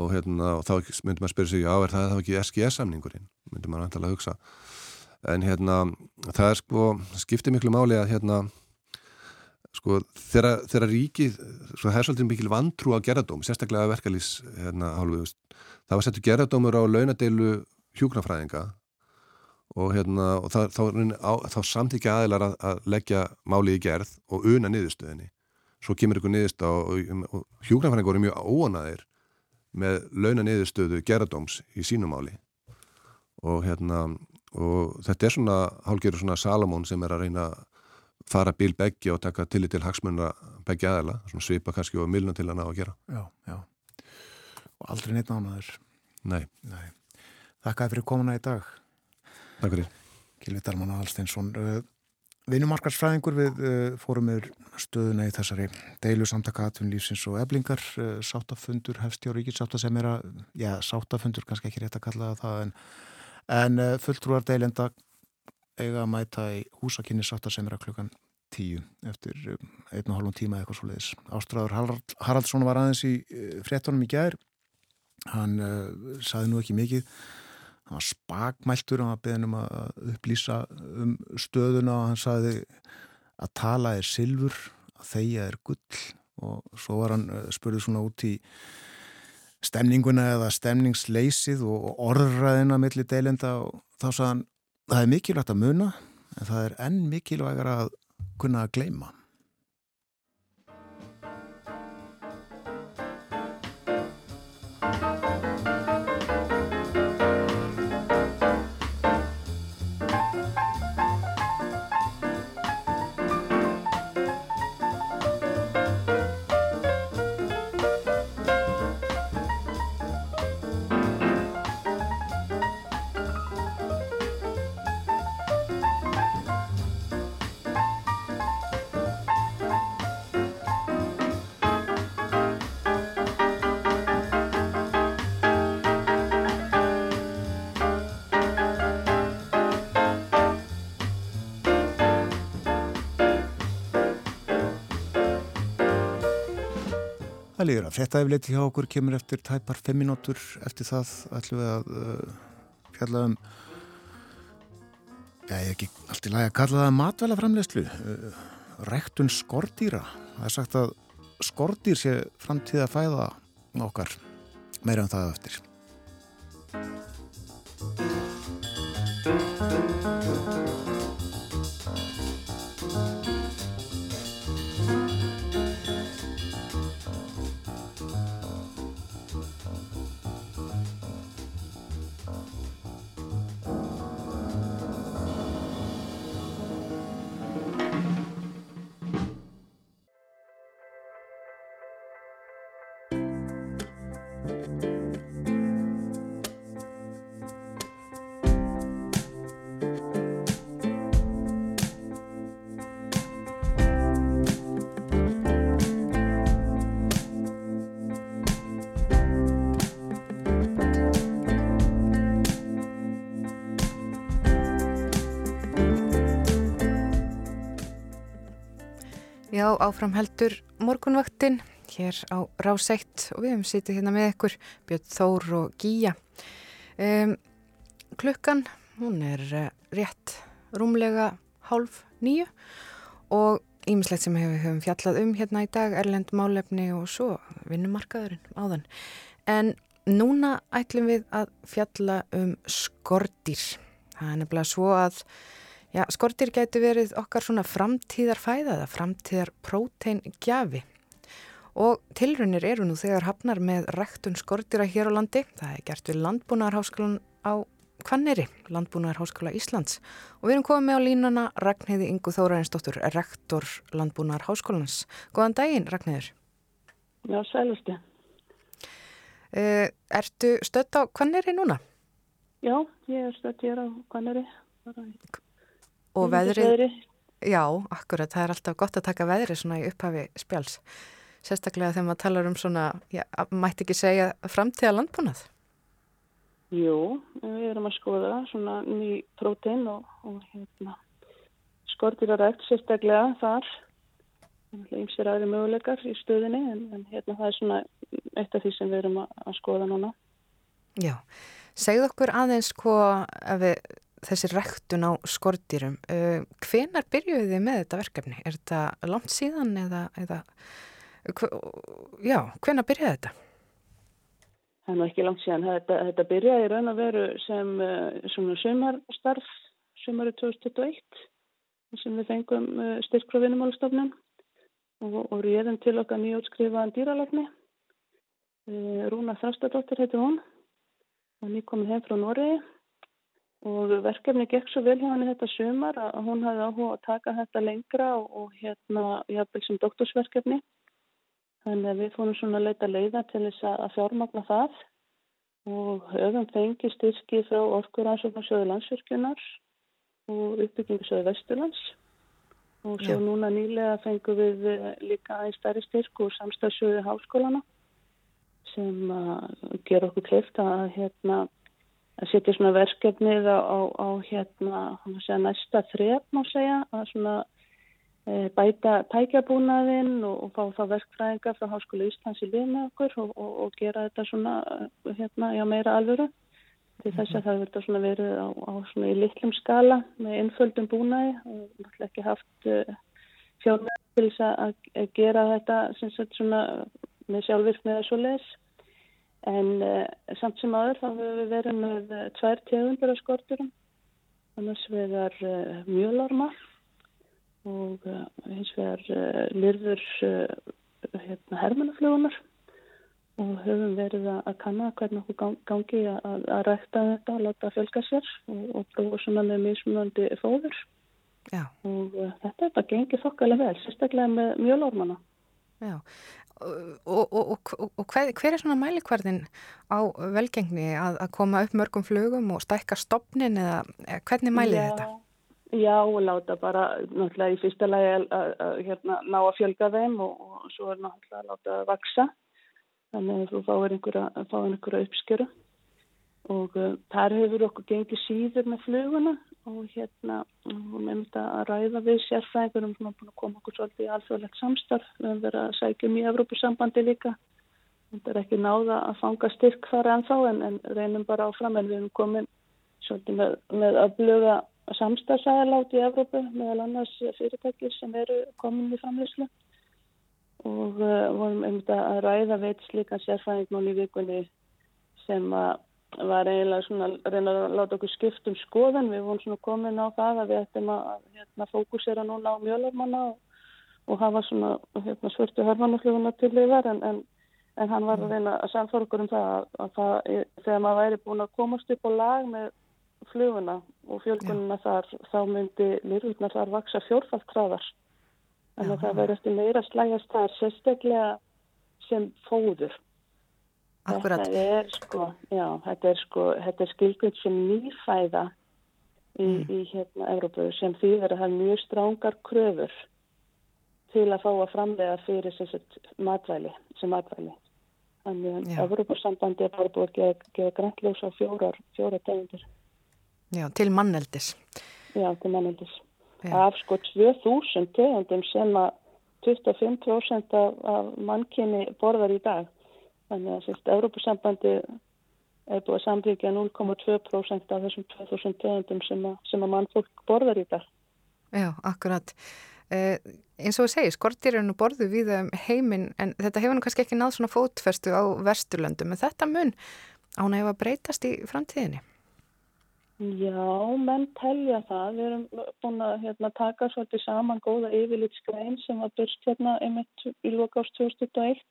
Og, hérna, og þá myndur maður spyrja sig já er það þá ekki SGS samningurinn myndur maður antala að hugsa. En hérna það er sko, skiptir miklu máli að hérna sko þegar, ríkið sko það er svolítið mikil vantrú á gerðardóm sérstaklega verkalýs hérna það var settu gerðardómur á launadeilu hjúknarfræðinga og hérna og það, þá, þá, þá samtíkja aðilar að, að leggja máli í gerð og una niðurstöðinni svo kemur ykkur niðurst á og, og hjúknarfræðinga voru mjög óanaðir með launa niðurstöðu gerðardóms í sínumáli og hérna og þetta er svona hálfgerður svona Salamón sem er að reyna að fara bíl beggi og taka tillit til hagsmunna beggi aðela, svona svipa kannski og milna til að ná að gera. Já, já. Og aldrei neitt nánaður. Nei. Nei. Þakkaði fyrir komuna í dag. Takk fyrir. Kilvi Dalman Alsteinsson. Uh, Vinumarkarsfræðingur við uh, fórum með stöðuna í þessari deilu samtaka atvinnlýfsins og eblingar uh, sáttafundur hefst hjá ríkissátta sem er að, já, sáttafundur kannski ekki rétt að kalla það en, en fulltrúar deilenda eiga að mæta í húsakynni sátta sem er að klukkan tíu eftir einn og hálfum tíma eitthvað svo leiðis. Ástræður Harald, Haraldsson var aðeins í fréttonum í gær. Hann saði nú ekki mikið. Hann var spakmæltur hann var beðin um að upplýsa um stöðuna og hann saði að tala er silfur að þeia er gull. Og svo var hann eh, spurðið svona út í stemninguna eða stemningsleysið og orðræðina millir deilenda og þá saði hann það er mikilvægt að muna en það er enn mikilvægar að kunna að gleima Það líður að frettæfleiti hjá okkur kemur eftir tæpar 5 minútur eftir það ætlum við að uh, fjalla um já, ég er ekki allt í lagi að kalla það matvæla framlegslu uh, rektun skordýra. Það er sagt að skordýr sé framtíða fæða okkar. Meira en það eftir Já, áfram heldur morgunvaktin hér á Ráseitt og við hefum sýtið hérna með ykkur Björn Þór og Gíja. Um, klukkan, hún er uh, rétt rúmlega hálf nýju og ímislegt sem við hefum fjallað um hérna í dag, Erlend málefni og svo vinnumarkaðurinn áðan. En núna ætlum við að fjalla um skordir. Það er nefnilega svo að Já, skortir getur verið okkar svona framtíðar fæðaða, framtíðar próteingjafi og tilrunir eru nú þegar hafnar með rektun skortira hér á landi. Það er gert við Landbúnaðarháskólan á Kvanneri, Landbúnaðarháskóla Íslands og við erum komið með á línuna Ragnheiði Ingu Þóraðinsdóttur, rektor Landbúnaðarháskólans. Góðan daginn, Ragnheiður. Já, sælusti. Uh, ertu stött á Kvanneri núna? Já, ég er stött hér á Kvanneri. Og veðrið, já, akkurat, það er alltaf gott að taka veðrið svona í upphafi spjáls. Sérstaklega þegar maður talar um svona, já, mætti ekki segja framtíða landbúnað? Jú, við erum að skoða svona ný prótein og, og hérna, skortir að rægt sérstaklega þar. Ymsir aðri möguleikar í stöðinni en, en hérna það er svona eitt af því sem við erum að, að skoða núna. Já, segð okkur aðeins hvað við þessi rektun á skortýrum. Uh, hvenar byrjuðu þið með þetta verkefni? Er þetta langt síðan eða, eða já, hvenar byrjuðu þetta? Það er nú ekki langt síðan. Þetta, þetta byrjaði raun að veru sem uh, svona sömarstarf, sömari 2021 sem við fengum uh, styrk frá vinnumálustofnum og, og réðum til okkar nýjótskrifaðan dýralegni. Rúna Þrastadóttir heiti hún og ný komið heim frá Noregi og verkefni gekk svo vel hjá henni þetta sumar að hún hafði áhuga að taka þetta lengra og, og hérna jafnvel sem doktorsverkefni. Þannig að við fórum svona að leita leiða til þess að fjármagna það. Og höfum fengið styrki frá orkur ansóknarsjóðu landsverkjunar og uppbyggingisjóðu Vesturlands. Og svo Já. núna nýlega fengum við eh, líka einn stærri styrk úr samstafsjóðu háskólana sem að gera okkur kleift að hérna að setja svona verkefnið á, á, á hérna segja, næsta þref má segja að svona e, bæta tækjabúnaðinn og, og fá þá verkfræðinga frá Háskólu Íslands í lið með okkur og, og, og gera þetta svona hérna, já, meira alvöru. Til þess að það verður svona verið á, á svona í litlum skala með innföldum búnaði. Og náttúrulega ekki haft e, fjárlega til þess að, að gera þetta sem sagt svona með sjálfvirknið eða svo les En uh, samt sem aður þá hefur við verið með uh, tvær tegundir af skorturum. Annars vegar uh, mjölorma og hins vegar lirður hérna, hermanaflugunar og höfum verið að kanna hvernig okkur gangi að, að rækta þetta og láta fjölga sér og, og prófa svona með mismunandi fóður. Já. Og þetta er bara gengið þokkalega vel, sérstaklega með mjölormana. Já, og, og, og hver, hver er svona mælikvarðin á velgengni? Að, að koma upp mörgum flugum og stækka stopnin eða hvernig mælið já, þetta? Já, og láta bara náttúrulega í fyrsta lagi að, hérna, ná að fjölga þeim og, og svo er náttúrulega að láta að vaksa þannig að þú fáir einhverja, einhverja uppskjöru og uh, þar hefur okkur gengið síður með fluguna og hérna og með þetta að ræða við sérfræðingur um að koma okkur svolítið í alþjóðlegt samstarf. Við höfum verið að sækja um í Evrópusambandi líka. Þetta er ekki náða að fanga styrk þar ennþá en, en reynum bara áfram. En við höfum komin svolítið með, með að blöga samstagsæðalátt í Evrópu meðal annars fyrirtækir sem eru komin í framleyslu og uh, vorum um þetta að ræða veit slíka sérfræðing núni í vikunni sem að var eiginlega svona að reyna að láta okkur skipt um skoðan. Við vorum svona komin á það að við ættum að hérna, fókusera núna á mjölurmanna og, og hafa svona hérna, svörtu hörmannafluguna til yfir en, en, en hann var að reyna að samfara okkur um það að, að það, þegar maður væri búin að komast upp á lag með fluguna og fjölgununa þar þá myndi lirurnar þar vaksa fjórfald hraðar. En það verður eftir meira slægast þar sérstaklega sem fóður Akkurat. Þetta er sko, já, þetta er sko, þetta er skilgjönd sem nýfæða í, mm. í hérna Európa sem þýðir að það er mjög strángar kröfur til að fá að framlega fyrir sem matvæli, sem matvæli. Þannig að Európa-sambandi er bara búið að gefa, gefa græntlós á fjórar, fjórar tegundir. Já, til manneldis. Já, til manneldis. Já. Af sko 2000 tegundum sem að 25% af, af mannkynni borðar í dag. Þannig að sérst, Európusambandi er búið að sambyggja 0,2% af þessum 2000 tegundum sem að, sem að mannfólk borðar í dag. Já, akkurat. Eh, eins og þú segir, skortirinu borðu við um heiminn en þetta hefur nú kannski ekki náð svona fótferstu á vesturlöndum en þetta mun án að hefa breytast í framtíðinni. Já, menn telja það. Við erum búin að hérna, taka svolítið saman góða yfirlitskrein sem var byrst hérna einmitt í lokast 2001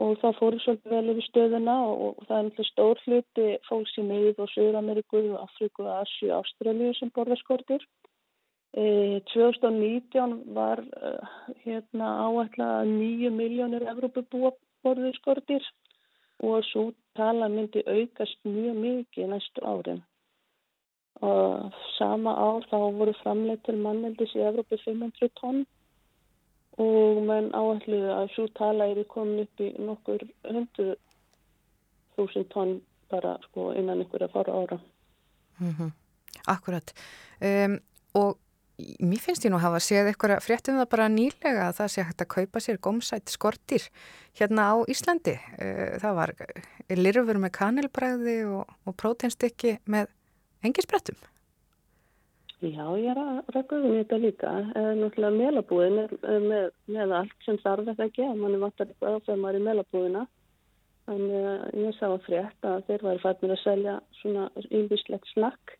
og það fóru svolítið vel yfir stöðuna og, og það er náttúrulega stór hluti fólks í miðið og Suður-Ameriku, Afriku, Asju, Ástralju sem borðaskortir. E, 2019 var uh, hérna áætla 9 miljónir Evrópubúa borðaskortir og svo tala myndi aukast mjög mikið næstu árin. Og sama ár þá voru framleitt til manneldis í Evrópu 500 tonn og menn áalluðu að svo tala er komin upp í nokkur hundu þúsund tonn bara sko innan ykkur að fara ára. Mm -hmm. Akkurat. Um, og mér finnst ég nú að hafa séð eitthvað fréttum það bara nýlega að það sé hægt að kaupa sér gómsætt skortir hérna á Íslandi. Uh, það var lirfur með kanelbræði og, og próteinstykki með engisbrettum. Já, ég er að rækka um þetta líka. Náttúrulega melabúðin er með, með allt sem þarf þetta ekki að manni vantar eitthvað þegar maður er í melabúðina. Þannig að ég sá að frétt að þeir væri fætnir að selja svona ymbislegt snakk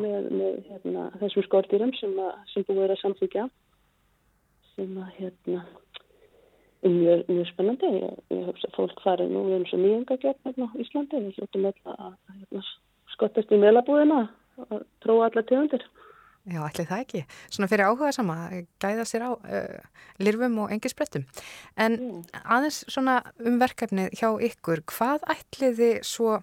með, með hérna, þessum skortýrum sem, sem búið er að samþykja sem að hérna er mjög, mjög spennandi. Ég, ég hef fólk farið nú eins og nýjöngagjörn hérna á Íslandi. Við hljóttum alltaf að hérna, skottast í melabúðina að tróða alla tegundir. Já, ætli það ekki. Svona fyrir áhuga sama, gæða sér á uh, lirfum og engisbrettum. En mm. aðeins svona um verkefni hjá ykkur, hvað ætliði svo,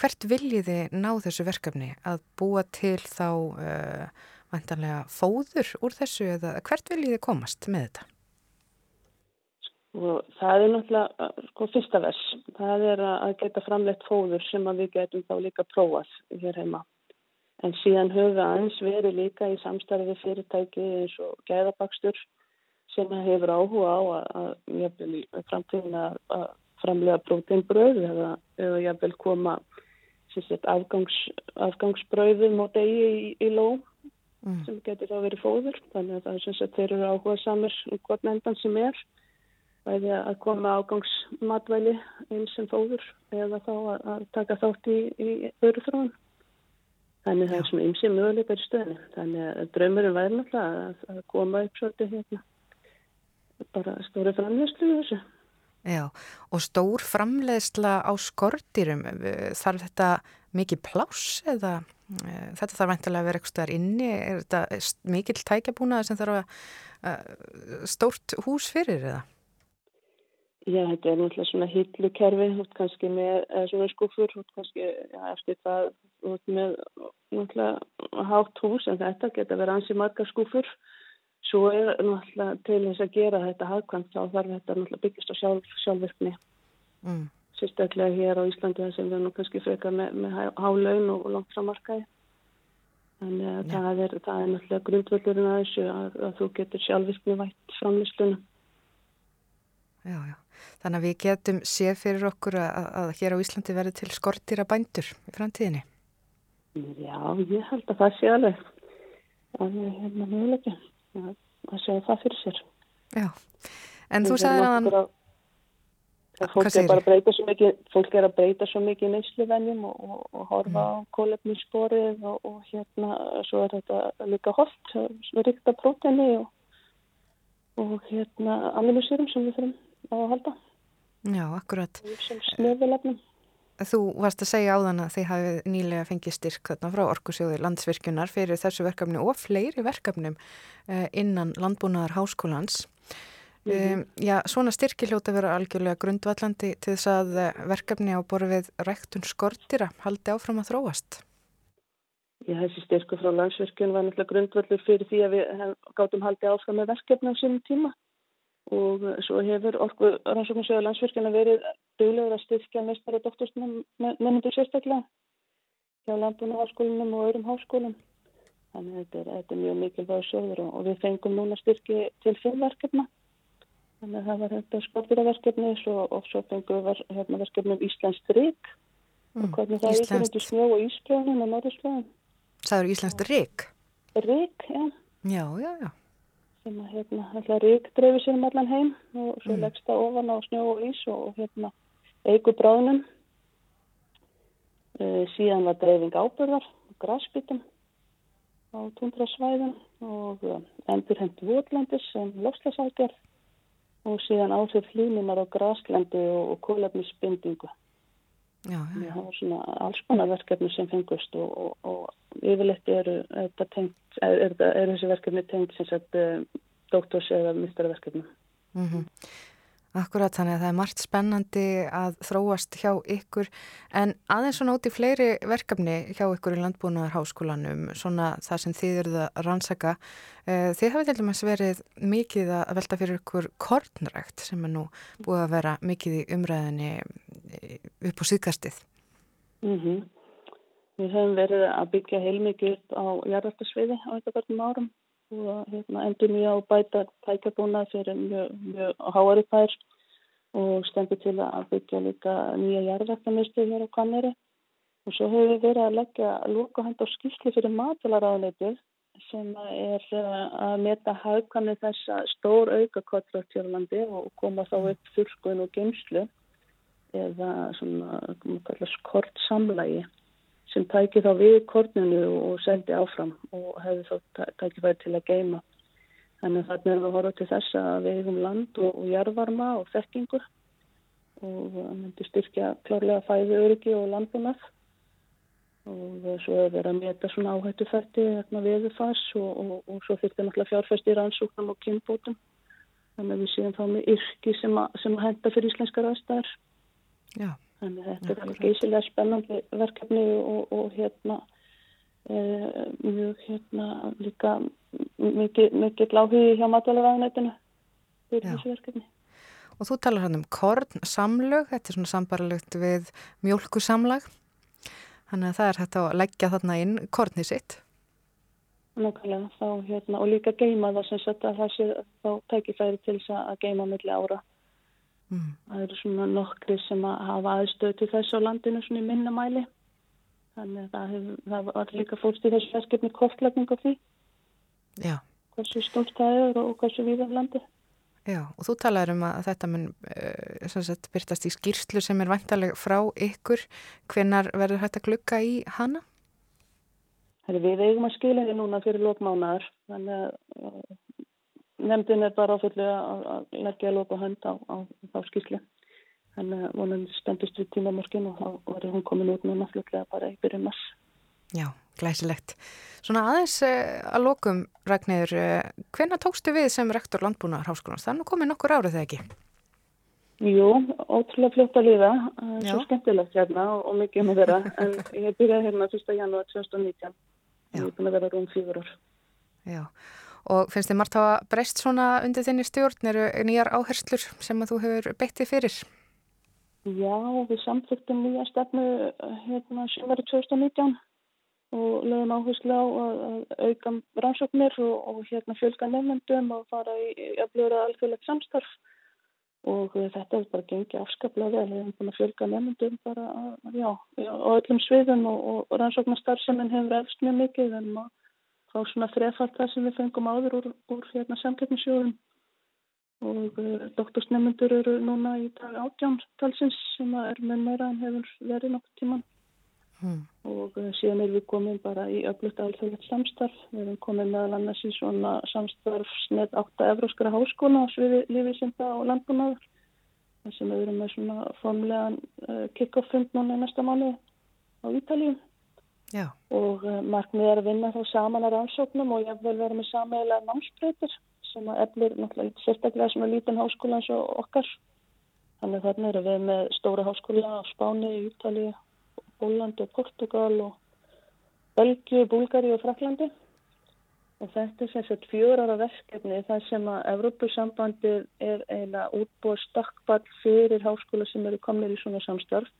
hvert viljiði ná þessu verkefni að búa til þá uh, vantanlega fóður úr þessu eða hvert viljiði komast með þetta? Og það er náttúrulega sko fyrsta vers. Það er að geta framleitt fóður sem við getum þá líka prófað hér heima. En síðan höfum við aðeins verið líka í samstarfi fyrirtæki eins og gæðabakstur sem hefur áhuga á að, jafnvel í framtíðin að, framlega brótinbröð eða, eða jafnvel koma sagt, afgangs, afgangsbröðum og degi í, í ló mm. sem getur þá verið fóður. Þannig að það er sem sagt þeir eru áhuga samir um hvort endan sem er bæði að koma ágangsmatvæli eins sem fóður eða þá að, að taka þátt í, í öru þróun. Þannig það er svona ymsið möguleikar í stöðinu. Þannig að draumurum væri náttúrulega að, að koma upp svolítið hérna bara stóri framlegslu í þessu. Já, og stór framlegsla á skortirum, þarf þetta mikið pláss eða e, þetta þarf vantilega að vera eitthvað starf inni, er þetta mikill tækjabúnaðar sem þarf að e, stórt hús fyrir eða? Já, þetta er náttúrulega svona hillukerfi, kannski með svona skufur, kannski ja, eftir það með náttúrulega hátt hús en þetta geta verið ansið marga skúfur svo er náttúrulega til þess að gera þetta hagkvæmt þá þarf þetta náttúrulega byggjast á sjálf, sjálfvirkni mm. sérstaklega hér á Íslandi það sem við nú kannski frekar með, með hálaun og langt framarkaði þannig að ja. það, er, það er náttúrulega grundvöldurinn að þessu að, að þú getur sjálfvirkni vært framlýstunum Já, já. Þannig að við getum séð fyrir okkur að, að hér á Íslandi verði til skortýra bændur í framtíðinni Já, ég held að það sé alveg að ég hef með mjöguleiki að segja það fyrir sér. Já, en þú sagði að hann... Fólk er bara að breyta svo mikið, fólk er að breyta svo mikið neysluvennjum og, og, og horfa mm. á kólefnissporið og, og hérna svo er þetta líka holt, ríkta próteni og hérna aminosýrum sem við þurfum að halda. Já, akkurat. Sem snöðulefnum. Þú varst að segja á þann að þið hafið nýlega fengið styrk þarna frá Orkusjóði landsvirkjunar fyrir þessu verkefni og fleiri verkefnum eh, innan landbúnaðar háskólans. Mm -hmm. um, já, svona styrki hljóta vera algjörlega grundvallandi til þess að eh, verkefni á borfið ræktun skortira haldi áfram að þróast. Já, þessi styrku frá landsvirkjun var náttúrulega grundvallur fyrir því að við gáttum haldi áfram með verkefni á sínum tíma og svo hefur orku rannsóknarsögur landsvirkjana verið duglegur að styrkja meistar og doktorsmennundur sérstaklega hjá landbúnaðarskólinum og öðrum háskólum. Þannig að þetta er, þetta er mjög mikilvæg sjóður og, og við fengum núna styrki til fimmverkefna. Þannig að það var þetta skortiraverkefni og svo fengum við hérna, verkefni um Íslands mm, og hvernig það er ykkur snjó og íspröðunum og norðurslöðum. Það eru Íslands Rík? Rík, já. Já, já, já sem að hérna rík dreifir sér um allan heim og svo mm. leggst það ofan á snjó og ís og hérna eigu bráðnum e, síðan var dreifing ábyrðar græsbytum á tundrasvæðin og e, endur hendur votlandis sem lofslagsækjar og síðan áhrif hlýnumar á græslendi og, og kólefnisbindingu Já, já. Það var svona alls konar verkefni sem fengust og, og, og yfirleitt eru er, er, er þessi verkefni tengt sem sagt eh, doktors eða mistarverkefni. Mm -hmm. Akkurat, þannig að það er margt spennandi að þróast hjá ykkur. En aðeins svona út í fleiri verkefni hjá ykkur í landbúnaðarháskólanum svona það sem þið eruð að rannsaka eh, þið hafið til dæmis verið mikið að velta fyrir ykkur kornrækt sem er nú búið að vera mikið í umræðinni eh, upp á síðkastið. Mm -hmm. Við höfum verið að byggja heilmikið á jarðartasviði á þetta verðum árum og hérna, endur mjög á bæta tækjabúna fyrir mjög, mjög háari pær og stendur til að byggja líka nýja jarðræktarmistu hér á kanneri og svo hefur við verið að leggja lókuhand á skýrslu fyrir matalaráðleiti sem er eh, að meta hagkvæmni þessa stór auka kollvartjörlandi og koma þá upp þurrkun og geimslu eða svona skort samlægi sem tæki þá við korninu og seldi áfram og hefði þá tæki færi til að geima. Þannig að þarna erum við að horfa til þess að við hefum land og, og jarvarma og þekkingu og það myndi styrkja klárlega fæði öryggi og landbúnað og svo hefur verið að meta svona áhættu fætti vegna veðufars og, og, og svo fyrir náttúrulega fjárfæst í rannsóknum og kynbótum þannig að við séum þá með yrki sem að, sem að henda fyrir íslenskar aðstæðar Já. Þannig að þetta er geysilega spennandi verkefni og, og hérna e, mjög hérna líka mikið, mikið láhugi hjá matvælavæðanætinu fyrir Já. þessu verkefni Og þú talar hann um korn, samlög, þetta er svona sambarlegt við mjölkusamlag Þannig að það er hægt að leggja þarna inn kornið sitt. Nákvæmlega, þá hérna, og líka geima það sem það sé þá tækifæri til þess að geima milli ára. Mm. Það eru svona nokkri sem að hafa aðstöð til þess á landinu svona í minnamæli. Þannig að það, hef, það var líka fórst í þessu verkefni kortlækning á því. Já. Hversu stórt það er og hversu víðan landið. Já, og þú talaður um að þetta mun uh, sagt, byrtast í skýrslu sem er vantarleg frá ykkur. Hvenar verður þetta glukka í hana? Heri, við eigum að skilja þið núna fyrir lókmánaðar. Þannig að nefndin er bara áfullu að leggja lóka hönd á, á, á skýrslu. Þannig að vonandi stendist við tímamorkin og þá verður hún komin út núna fljóklega bara í byrjum mars. Já, glæsilegt. Svona aðeins uh, að lókum, Ragnir, uh, hvenna tókstu við sem rektor landbúnaðar háskólan? Það er nú komið nokkur árið þegar ekki? Jú, ótrúlega fljótt að uh, svo skemmtilegt hérna og mikið um að vera, en ég byrjaði hérna 1. janúar 2019 og ég er búin að vera rúm fýgur ár. Já, og finnst þið margt að breyst svona undir þinni stjórn, eru nýjar áherslur sem að þú hefur beittið fyrir? Já, við samþyktum nýja stefnu hérna 2019 og lögum áherslu á að auka rannsóknir og, og hérna fjölga nefnendum og fara í öflugra alþjóðlegt samstarf. Og þetta er bara gengið afskaplega vel, við erum búin að fjölga nefnendum bara já, á öllum sviðum og, og rannsóknarstarfseminn hefur efst mjög mikið. En maður fá svona þrefalt það sem við fengum áður úr, úr hérna samkeppnisjóðum og uh, doktorsnefnendur eru núna í dag átján talsins sem er með meira en hefur verið nokkur tíman Mm. og uh, síðan erum við komin bara í öflugt alþjóðlegt samstarf. Við erum komin meðal annars í svona samstarfsnett átta evróskara háskóla á sviði lífiðsynda og landbúnaður sem við erum með svona formlegan uh, kick-off fund núna í næsta mánu á Ítalíum Já. og uh, markmið er að vinna þá saman að rannsóknum og ég vil vera með sameigilega námsbreytir sem að eflir náttúrulega sérstaklega svona lítinn háskóla eins og okkar. Þannig að þarna erum við með stóra háskóla á Spáni, Ítalíu Bólandi og Portugal og Belgiu, Búlgari og Fraklandi og þetta er sem sagt fjórar af verkefni þar sem að Evrópusambandi er eiginlega útbúið stakkball fyrir háskóla sem eru komnir í svona samstarf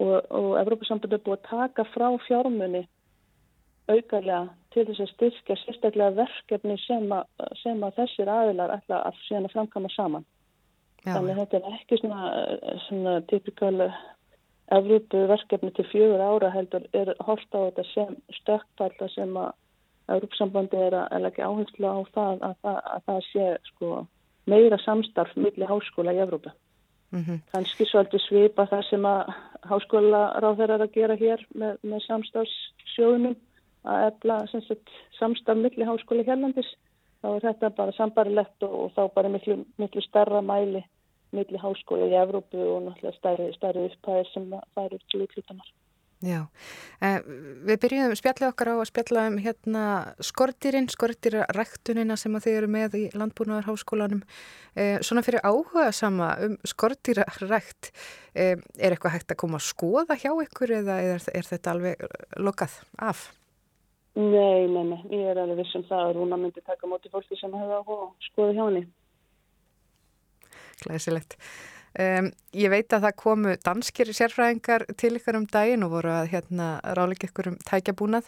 og, og Evrópusambandi er búið að taka frá fjármunni aukarlega til þess að styrkja sérstaklega verkefni sem að, sem að þessir aðilar ætla að síðan að framkama saman. Já. Þannig þetta er ekki svona, svona typikal Evrópu verkefni til fjögur ára heldur er hort á þetta sem stökkpalla sem að Evrópsambandi er að leggja áherslu á það að, að, að það sé sko, meira samstarf millir háskóla í Evrópu. Mm -hmm. Kanski svolítið svipa það sem að háskóla ráð þeirra að gera hér með, með samstafssjóðunum að efla samstaf millir háskóla hérlandis. Þá er þetta bara sambarilegt og, og þá bara miklu, miklu starra mæli milli háskóla í Evrópu og náttúrulega stærri, stærri upphæðir sem það eru til útlutanar. Já, eh, við byrjuðum spjallið okkar á að spjalla um hérna skortirinn, skortiraræktunina sem að þið eru með í landbúnaðarháskólanum. Eh, svona fyrir áhuga sama um skortirarækt, eh, er eitthvað hægt að koma að skoða hjá ykkur eða er, er þetta alveg lokað af? Nei, nei, nei, ég er alveg vissum það að Rúna myndi taka móti fólki sem hefur áhuga að skoða hjá henni. Glæsilegt. Um, ég veit að það komu danskir sérfræðingar til ykkur um daginn og voru að hérna, ráleika ykkur um tækjabúnað.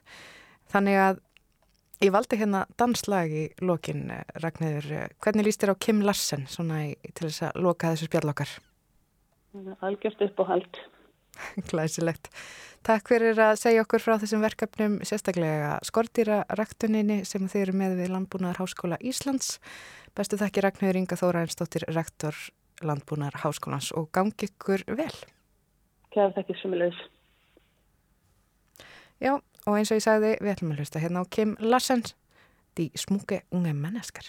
Þannig að ég valdi hérna danslag í lokin, Ragnæður. Hvernig líst þér á Kim Larsen í, til þess að loka þessu spjallokkar? Algjört upp og hald. Glæsilegt. Takk fyrir að segja okkur frá þessum verkefnum sérstaklega skortýra rektuninni sem þeir eru með við Landbúnaðar Háskóla Íslands. Bestu þakki Ragnhjóður Inga Þóra einstóttir rektor Landbúnaðar Háskólans og gangi ykkur vel. Kæða þakki sem er laus. Já, og eins og ég sagði, við ætlum að hlusta hérna á Kim Larsens, Die smukke unge mennesker.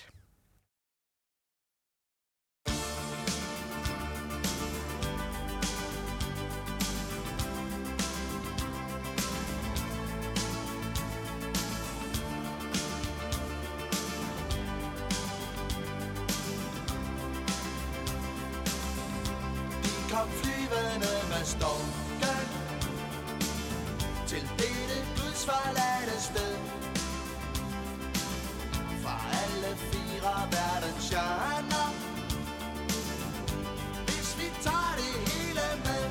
Forladte sted. Fra alle fire verdens stjerner. Hvis vi tager det hele med.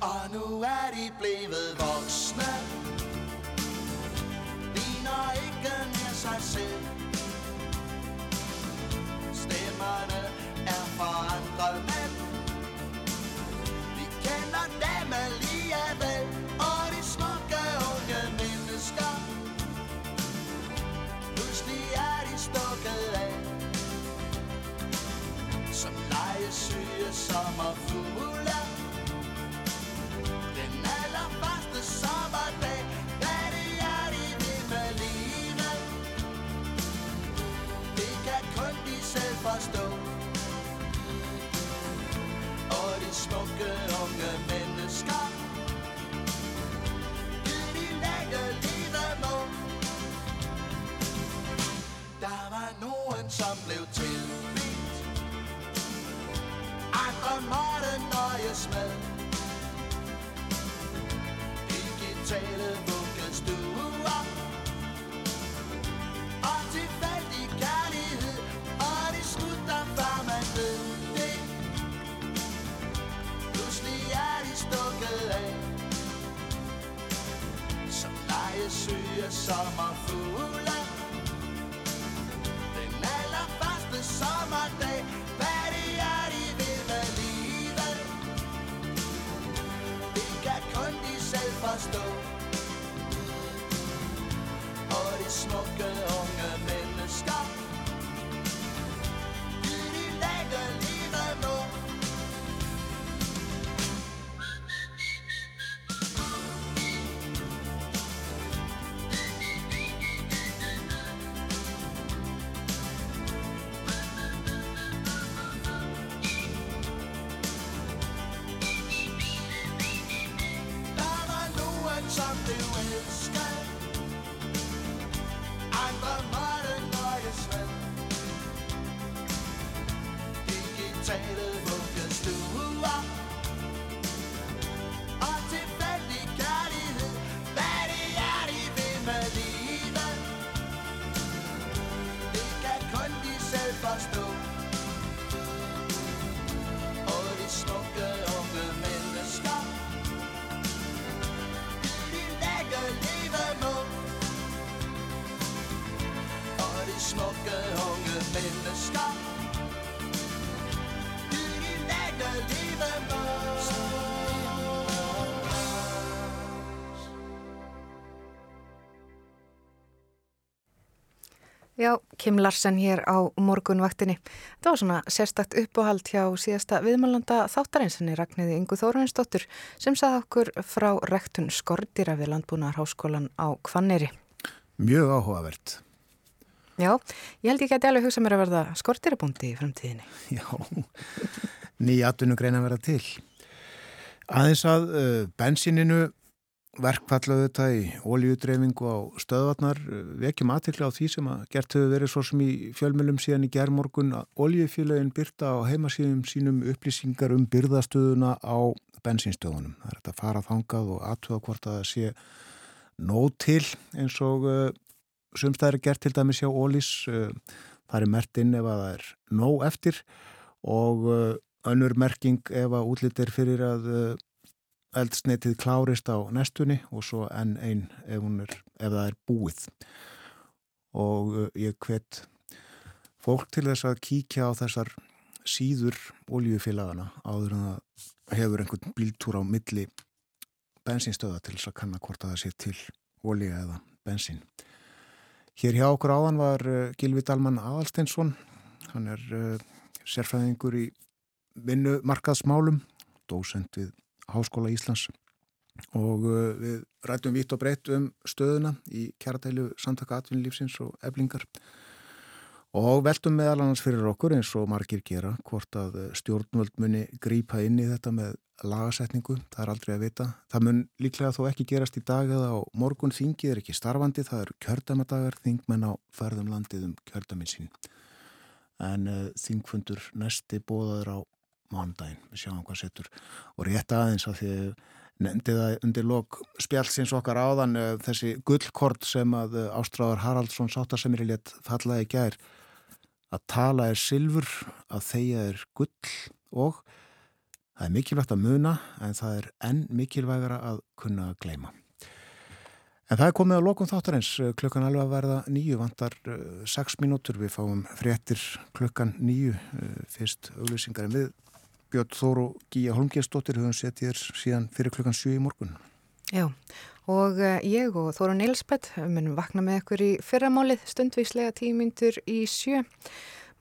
Og nu er de blevet voksne. Ligner ikke mere sig selv. Stemmerne er forandret Vi kender dem alligevel I'm a fool. Nøjes med Digitale vuggestuer Og tilfældig kærlighed Og det slutter før man ved det. Pludselig er de stukket af. Som legesyge sommer Kim Larsen hér á morgunvaktinni. Þetta var svona sérstakt uppáhald hjá síðasta viðmálanda þáttareinsinni Ragnhiði Ingu Þórensdóttur sem sagði okkur frá rektun skordýra við landbúnaðarháskólan á Kvanneri. Mjög áhugavert. Já, ég held ég geti alveg hugsað mér að verða skordýrabúndi í framtíðinni. Já, nýja atvinnugreina verða til. Aðeins að uh, bensininu verkfallaðu þetta í ólíudreyfingu á stöðvarnar vekjum aðtekla á því sem að gert hefur verið svo sem í fjölmjölum síðan í gerðmorgun að ólíufélagin byrta á heimasíðum sínum upplýsingar um byrðastöðuna á bensinstöðunum. Það er þetta að fara þangað og aðtöða hvort að það sé nóg til eins og uh, sumstæðir gert til dæmis hjá ólís uh, það er mert inn ef að það er nóg eftir og uh, önnur merking ef að útlitir fyrir að eldsneitið klárist á nestunni og svo enn einn ef, er, ef það er búið og uh, ég hvet fólk til þess að kíkja á þessar síður oljufélagana áður en það hefur einhvern bíltúr á milli bensinstöða til þess að kanna hvort að það sé til olja eða bensin. Hér hjá okkur áðan var uh, Gilvi Dalman Aðalsteinsson, hann er uh, sérfræðingur í vinnumarkaðsmálum, dósend við Háskóla Íslands. Og uh, við rættum vitt og breytt um stöðuna í kjaratælu samtaka atvinnulífsins og eblingar og veltum meðal annars fyrir okkur eins og margir gera hvort að stjórnvöld muni grípa inn í þetta með lagasetningu, það er aldrei að vita. Það mun líklega þó ekki gerast í dag eða á morgun. Þingið er ekki starfandi, það eru kjördamadagar, þingmenn á ferðum landið um kjördaminn sín. En uh, þingfundur næsti bóðaður á mánudaginn, við sjáum hvað setur. Og rétt aðeins að því nefndi það undir lok spjálsins okkar áðan uh, þessi gullkort sem að uh, Ástráðar Haraldsson sáttasemir í létt fallaði gær. Að tala er silfur, að þeia er gull og það er mikilvægt að muna en það er enn mikilvægara að kunna að gleima. En það er komið á lokum þáttarins, klukkan alveg að verða nýju, vantar uh, sex mínútur, við fáum fréttir klukkan nýju, fyrst auglýsingar en við Björn Þóru Gíja Holmgjastóttir höfum sett ég síðan fyrir klukkan 7 í morgun. Já, og uh, ég og Þóru Nilsbeth munum vakna með ykkur í fyrramálið stundvíslega tímyndur í sjö.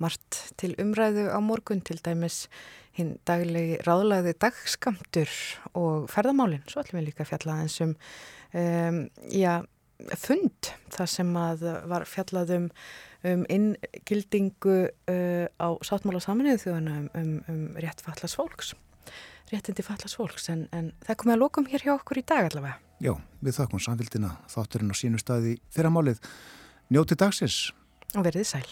Mart til umræðu á morgun til dæmis hinn daglegi ráðlæði dagskamtur og ferðamálinn. Svo ætlum við líka að fjalla eins um, um já, fund þar sem að var fjallað um, inngildingu uh, á sáttmála saminuðu þjóðana um, um, um rétt fallas fólks réttindi fallas fólks. En, en það komið að lókum hér hjá okkur í dag allavega. Já, við þakkum samfélgina þátturinn á sínu staði fyrramálið. Njóti dagsins. Og verðið sæl